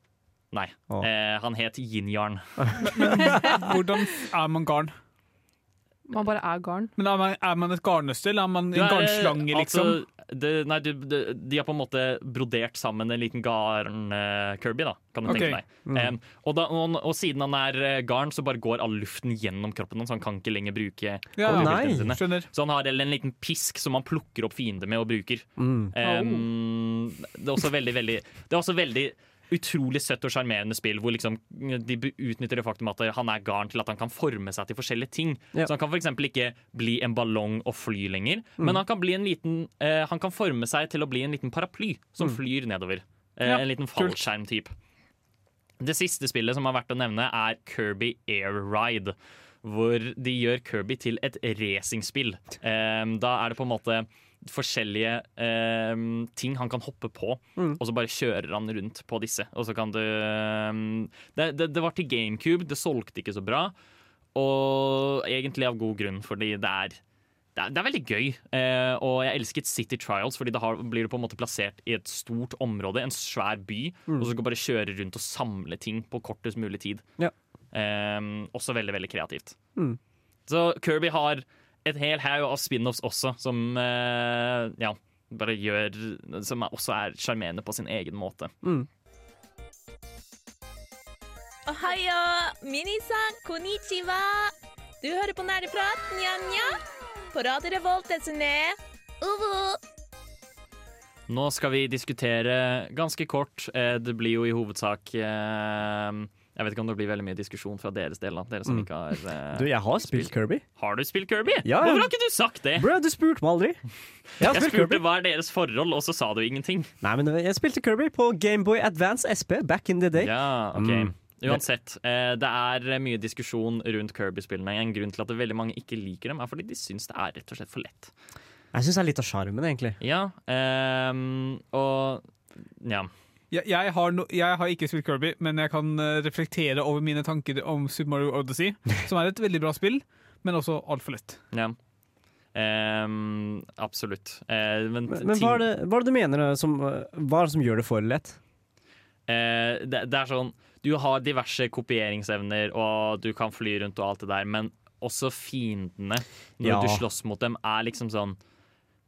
Nei. Oh. Eh, han het Yin-Yarn. Hvordan er man garn? Man bare er garn. Men er man, er man et garnnøstel? er man en er, garnslange, liksom? Altså, det, nei, du, de, de har på en måte brodert sammen en liten garn-Kirby, da, kan du okay. tenke deg. Em, og, da, og, og siden han er eh, garn, så bare går all luften gjennom kroppen hans, så han kan ikke lenger bruke Ja, nei. sine. Skjønner. Så han har en liten pisk som han plukker opp fiender med og bruker. Mm. Em, det er også veldig, veldig Det er også veldig utrolig søtt og sjarmerende spill hvor liksom de utnytter det faktum at han er garn til at han kan forme seg til forskjellige ting. Ja. Så han kan f.eks. ikke bli en ballong og fly lenger, men han kan, bli en liten, uh, han kan forme seg til å bli en liten paraply som flyr nedover. Uh, Ja, en liten fallskjermtype. Det siste spillet som har vært å nevne, er Kirby Air Ride. Hvor de gjør Kirby til et racingspill. Um, da er det på en måte forskjellige eh, ting han kan hoppe på, Mm. og så bare kjører han rundt på disse. Og så kan du um, det, det, det var til GameCube, det solgte ikke så bra. Og egentlig av god grunn, fordi det er det er, det er veldig gøy, eh, og jeg elsket City Trials, fordi da blir du på en måte plassert i et stort område, en svær by, og så skal du bare kjøre rundt og samle ting på kortest mulig tid. Ja. Eh, også veldig, veldig kreativt. Mm. Så Kirby har et hel haug av spin-offs også, som eh, ja, bare gjør Som også er sjarmerende på sin egen måte. Mm. Ohayo, minisan, konnichiwa. Du hører på Nerdeprat, nja-nja. På Radio Revolt, desune. Uvu. Nå skal vi diskutere ganske kort. Eh, det blir jo i hovedsak eh, Jeg vet ikke om det blir veldig mye diskusjon fra deres del. Dere som Mm. ikke har eh, Du, jeg har spilt Kirby. Har du spilt Kirby? Ja. Hvorfor har ikke du sagt det? Bro, du spurte meg aldri. Jeg Jeg spurte Kirby. hva er deres forhold, og så sa du ingenting. Nei, men jeg spilte Kirby på Gameboy Advance SP back in the day. Ja, ok Mm. Uansett, eh, det er mye diskusjon rundt Kirby-spillene. En grunn til at veldig mange ikke liker dem, er fordi de syns det er rett og slett for lett. Jeg syns det er litt av sjarmen, egentlig. Ja, ehm, og ja. Jeg, jeg, har no, jeg har ikke spilt Kirby, men jeg kan eh, reflektere over mine tanker om Super Mario Odyssey, som er et veldig bra spill, men også altfor lett. ja. Um, absolutt. Uh, men Men, men hva, er det, hva er det du mener eh, som, Hva er det som gjør det for lett? Uh, det, det er sånn Du har diverse kopieringsevner, og du kan fly rundt og alt det der, men også fiendene, når Ja. du slåss mot dem, er liksom sånn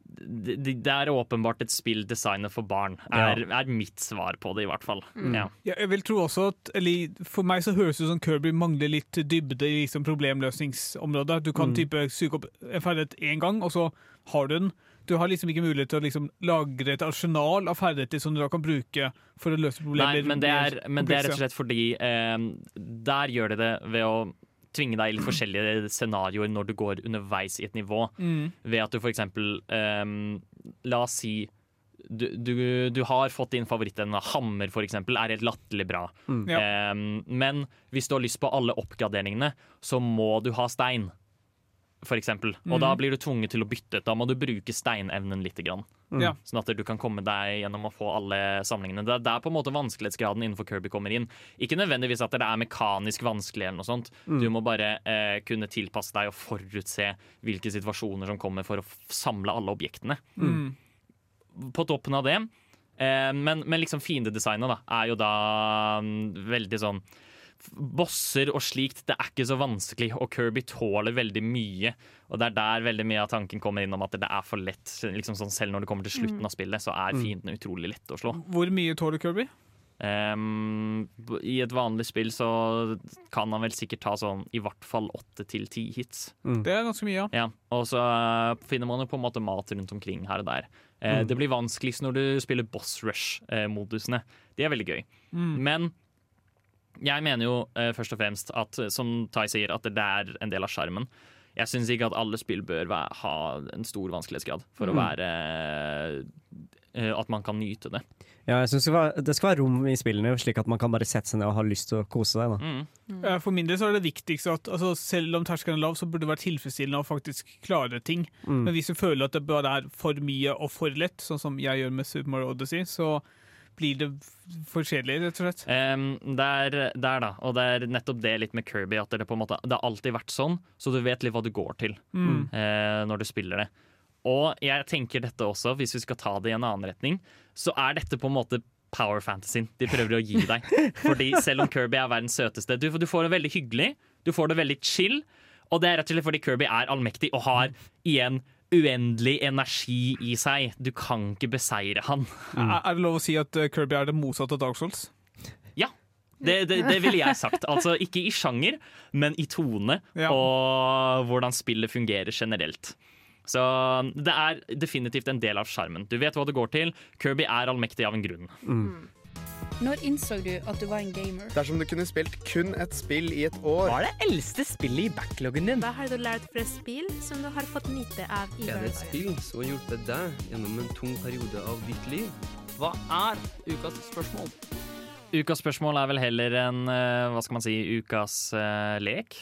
det, det er åpenbart et spill designet for barn, er, er mitt svar på det, i hvert fall. Ja. Ja, jeg vil tro også at eller, For meg så høres det ut som Kirby mangler litt dybde i liksom problemløsningsområdet. Du kan Mm. type suge opp en ferdighet én gang, og så har du den. Du har liksom ikke mulighet til å liksom lagre et arsenal av ferdigheter som du da kan bruke for å løse problemer. Nei, men det, er, men det er rett og slett fordi eh, der gjør de det ved å tvinge deg i litt forskjellige scenarioer når du går underveis i et nivå. Mm. Ved at du for eksempel ehm, La oss si du, du, du har fått din favoritt, en Hammer, for eksempel, er helt latterlig bra. Mm. Ehm, men hvis du har lyst på alle oppgraderingene, så må du ha stein. For eksempel. Og da Mhm. blir du tvunget til å bytte. Da må du bruke steinevnen litt. Grann. Mm. Sånn at du kan komme deg gjennom å få alle samlingene. Det er der på en måte vanskelighetsgraden innenfor Kirby kommer inn. Ikke nødvendigvis at det er mekanisk vanskelig, eller noe sånt. Mm. Du må bare eh, kunne tilpasse deg og forutse hvilke situasjoner som kommer for å samle alle objektene. Mm. På toppen av det eh, Men, men liksom fiendedesignet da er jo da mm, veldig sånn Bosser og slikt, det er ikke så vanskelig, og Kirby tåler veldig mye. Og det er der veldig mye av tanken kommer inn om at det er for lett. Liksom sånn, selv når det kommer til slutten av spillet, så er Mm. fiendene utrolig lette å slå. Hvor mye tåler Kirby? Um, I et vanlig spill så kan han vel sikkert ta sånn i hvert fall åtte til ti hits. Mm. Det er ganske mye, ja. Ja, og så eh, finner man jo på en måte mat rundt omkring her og der. Eh, Mm. Det blir vanskeligst når du spiller boss rush-modusene. De er veldig gøy. Mm. Men jeg mener jo eh, først og fremst at, eh, som Tai sier, at det er en del av skjermen. Jeg syns ikke at alle spill bør være, ha en stor vanskelighetsgrad for å Mm. være eh, At man kan nyte det. Ja, jeg synes det, skal være, det skal være rom i spillene, slik at man kan bare sette seg ned og ha lyst til å kose seg. Da. Mm. Eh, For min del så er det viktigst at altså, selv om terskelen er lav, så burde det være tilfredsstillende å faktisk klare ting. Mm. Men hvis du føler at det bare er for mye og for lett, sånn som jeg gjør med Super Mario Odyssey, så blir det forskjellig, rett og slett. Um, der, der, da. Og det er nettopp det litt med Kirby. At det, på en måte, det har alltid vært sånn, så du vet litt hva du går til Mm. uh, når du spiller det. Og jeg tenker dette også, hvis vi skal ta det i en annen retning, så er dette på en måte power fantasyen de prøver å gi deg. Fordi selv om Kirby er verdens søteste, du, du får det veldig hyggelig, du får det veldig chill, og det er rett og slett fordi Kirby er allmektig og har igjen uendelig energi i seg. Du kan ikke beseire han. Er, er det lov å si at eh, Kirby er det motsatte av Dark Souls? Ja. Det, det, det ville jeg sagt. Altså ikke i sjanger, men i tone Ja. og hvordan spillet fungerer generelt. Så det er definitivt en del av sjarmen. Du vet hva det går til. Kirby er allmektig av en grunn. Når innså du at du var en gamer? Dersom du kunne spilt kun et spill i et år Hva er det eldste spillet i backloggen din? Hva har du lært fra spill som du har fått nyte av i Er det et spill som har hjulpet deg gjennom en tung periode av ditt liv? Hva er ukas spørsmål? Ukas spørsmål er vel heller en eh, hva skal man si, ukas uh, lek,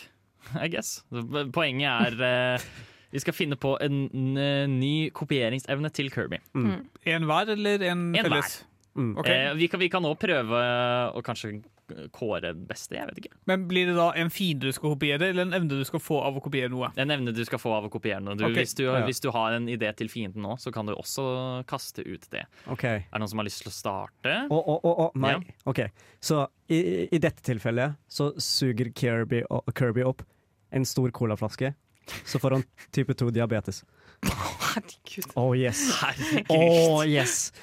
I guess. Poenget er uh, vi skal finne på en ny kopieringsevne til Kirby. En hver eller en, En felles? Ok. Eh, vi, kan, vi kan nå prøve å kanskje kåre beste, jeg vet ikke. Men blir det da en fiende du skal kopiere, eller en evne du skal få av å kopiere noe? En evne du skal få av å kopiere noe. Du, okay. hvis, du, Ja. hvis du har en idé til fienden nå, så kan du også kaste ut det. Okay. Er det noen som har lyst til å starte? Å, oh, oh, oh, nei. Ja. Ok, så i, i dette tilfellet så suger Kirby, Kirby opp en stor colaflaske. Så får han type 2 diabetes. Herregud. Oh yes. Herregud. Oh yes.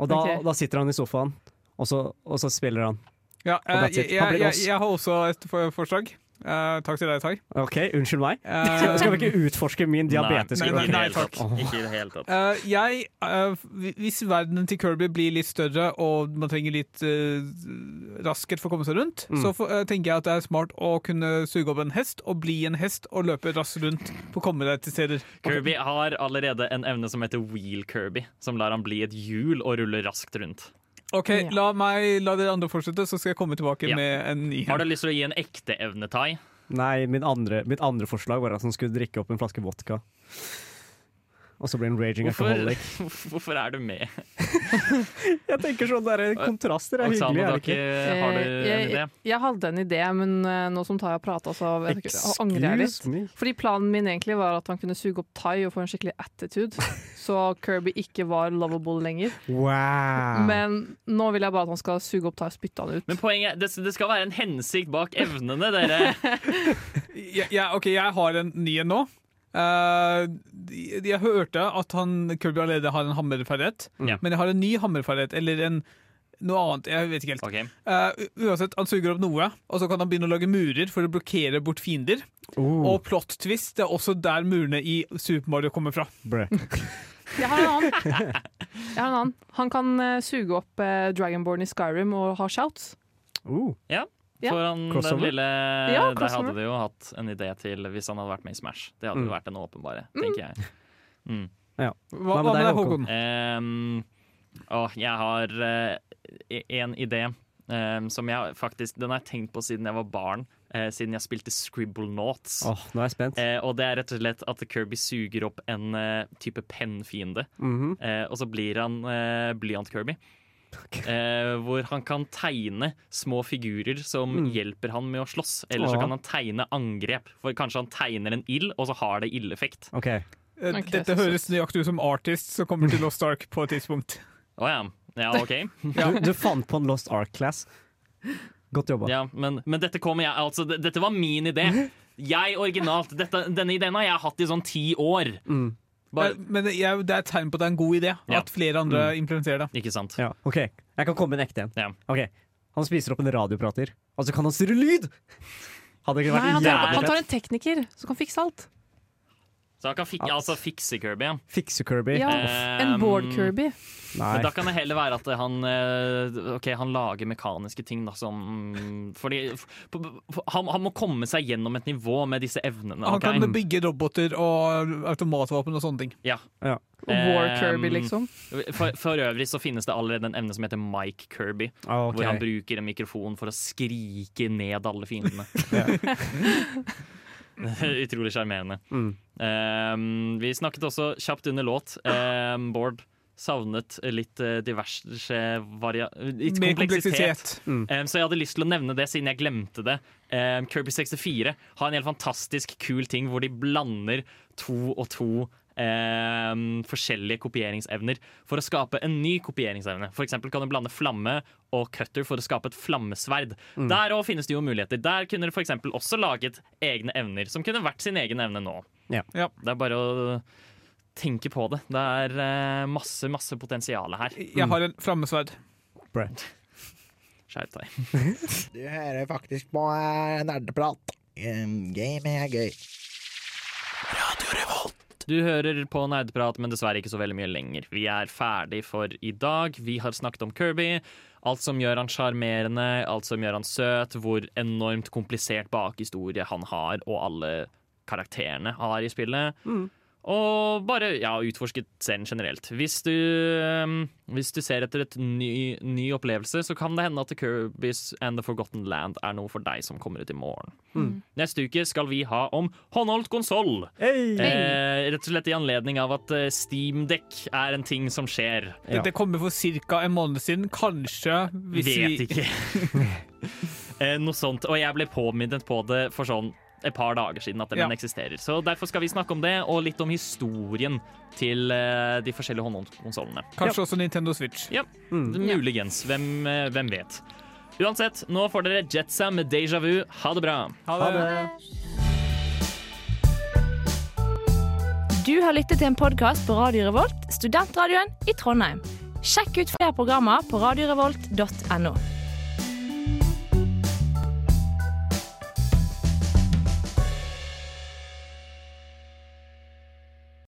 Og da, Ok. da sitter han i sofaen, og så, og så spiller han. Ja, Og that's it. jeg, Han blir jeg, oss. jeg har også et forslag. Eh, takk til deg, Tai. OK, unnskyld meg. Uh, Skal, vi ikke utforske min diabetes? Nei, nei, nei, Ikke i det hele takk. Ikke i det hele tatt. Uh, jeg, hvis verdenen til Kirby blir litt større og man trenger litt uh, raskhet for å komme seg rundt, Mm. så for, tenker jeg at det er smart å kunne suge opp en hest og bli en hest og løpe raskt rundt for å komme deg til steder. Kirby har allerede en evne som heter Wheel Kirby, som lar han bli et hjul og rulle raskt rundt. OK, la, meg, la dere andre fortsette, så skal jeg komme tilbake Ja. med en ny. Har du lyst til å gi en ekte evnetai? Nei, min andre, mitt andre forslag var at han skulle drikke opp en flaske vodka. Og så blir han raging Hvorfor, alcoholic. hvorfor er du med? Jeg tenker sånn der kontraster er Oksana, hyggelig, er har ikke? ikke, har du Eh, en jeg, idé? Jeg hadde en idé, men eh, nå som Tai har prata, så angrer jeg litt. Me. Fordi planen min egentlig var at han kunne suge opp Tai og få en skikkelig attitude, så Kirby ikke var lovable lenger. Wow. Men nå vil jeg bare at han skal suge opp Tai og spytte han ut. Men poenget, det, det skal være en hensikt bak evnene, dere. Ja, ja, OK, jeg har en ny en nå. Eh, jeg hørte at han, Kirby allerede har en hammerferdighet, Ja. men jeg har en ny hammerferdighet, eller en, noe annet. Jeg vet ikke helt. Okay. Uh, uansett, Han suger opp noe, og så kan han begynne å lage murer for å blokkere bort fiender. Oh, Og plot twist, det er også der murene i Super Mario kommer fra. Jeg har en annen. Jeg har en annen. Han kan uh, suge opp uh, Dragonborn i Skyrim og ha shouts. Uh. Ja. For han, den lille Ja, Der hadde de jo hatt en idé til hvis han hadde vært med i Smash. Det hadde Mm. jo vært den åpenbare, tenker jeg. Mm. Hva, Hva hva med deg, Håkon? Um, Ehm, jeg har uh, en idé um, som jeg faktisk Den har jeg tenkt på siden jeg var barn. Uh, siden jeg spilte Scribble Notes. Oh, nå er jeg spent. Uh, og det er rett og slett at Kirby suger opp en type pennfiende. Mhm. Eh, og så blir han eh, Eh, hvor han kan tegne små figurer som Mm. hjelper han med å slåss. Eller så kan han tegne angrep. For Kanskje han tegner en ild, og så har det ildeffekt. Okay. Eh, Ok, Dette høres nøyaktig ut som Artist som kommer til Lost Ark på et tidspunkt. Oh, ja. Ja, OK. Du, du fant på en Lost Ark Class. Godt jobba. Ja, men, men dette kommer jeg Altså, dette var min idé. Jeg originalt. Dette, denne ideen har jeg hatt i sånn ti år. Mm. Bare, Men jeg, det er et tegn på at det er en god idé, Ja. at flere andre implementerer det. ikke sant? Ja, OK. Jeg kan komme med en ekte en. Ja. Okay. Han spiser opp en radioprater, og så kan han styre lyd! Det Nei, han tar, han tar en tekniker som kan fikse alt. Så han kan fik altså fikse Kirby. Ja. Fikse Kirby. Ja, en board Um, Kirby. Nei. Men da kan det heller være at han eh, Ok, han lager mekaniske ting, da, som Fordi han, han må komme seg gjennom et nivå med disse evnene. Han okay? kan bygge roboter og automatvåpen og sånne ting. Ja. War Kirby, Um, liksom. For, for øvrig så finnes det allerede en evne som heter Mike Kirby. Ah, okay. Hvor han bruker en mikrofon for å skrike ned alle fiendene. Utrolig sjarmerende. Mm. Um, vi snakket også kjapt under låt. Um, Bård savnet litt uh, diverse varia... Litt Mer kompleksitet. kompleksitet. Mm. Um, så jeg hadde lyst til å nevne det siden jeg glemte det. Um, Kirby 64 har en helt fantastisk kul ting hvor de blander to og to um, forskjellige kopieringsevner for å skape en ny kopieringsevne. For eksempel kan du blande flamme og cutter for å skape et flammesverd. Mm. Der òg finnes det jo muligheter. Der kunne dere for eksempel også laget egne evner, som kunne vært sin egen evne nå. Ja. Ja. Det er bare å tenke på det. Det er eh, masse, masse potensial her. Jeg har en flammesverd. Brent. Skjerp deg. Du hører faktisk på eh, nerdeprat. Um, Game er gøy. Du hører på Nerdeprat, men dessverre ikke så veldig mye lenger. Vi er ferdig for i dag. Vi har snakket om Kirby. Alt som gjør han sjarmerende, alt som gjør han søt, hvor enormt komplisert bakhistorie han har, og alle karakterene har i spillet. Og bare ja, utforsket serien generelt. Hvis du, um, hvis du ser etter et ny, ny opplevelse, så kan det hende at The Kirby's and The Forgotten Land er noe for deg som kommer ut i morgen. Mm. Neste uke skal vi ha om håndholdt konsoll. Hey! Eh, rett og slett i anledning av at eh, Steam Deck er en ting som skjer. Det, det kommer for ca. en måned siden. Kanskje hvis Vet vi ikke. eh, noe sånt. Og jeg ble påminnet på det for sånn et par dager siden at den Ja. eksisterer. Så derfor skal vi snakke om det, og litt om historien til uh, de forskjellige håndholdkonsollene. Kanskje også Nintendo Switch. Ja, muligens. Hvem, eh, hvem vet. Uansett, nå får dere Jetsa med Deja Vu. Ha det bra. Ha det. Du har lyttet til en podkast på Radio Revolt, studentradioen i Trondheim. Sjekk ut flere programmer på radiorevolt.no.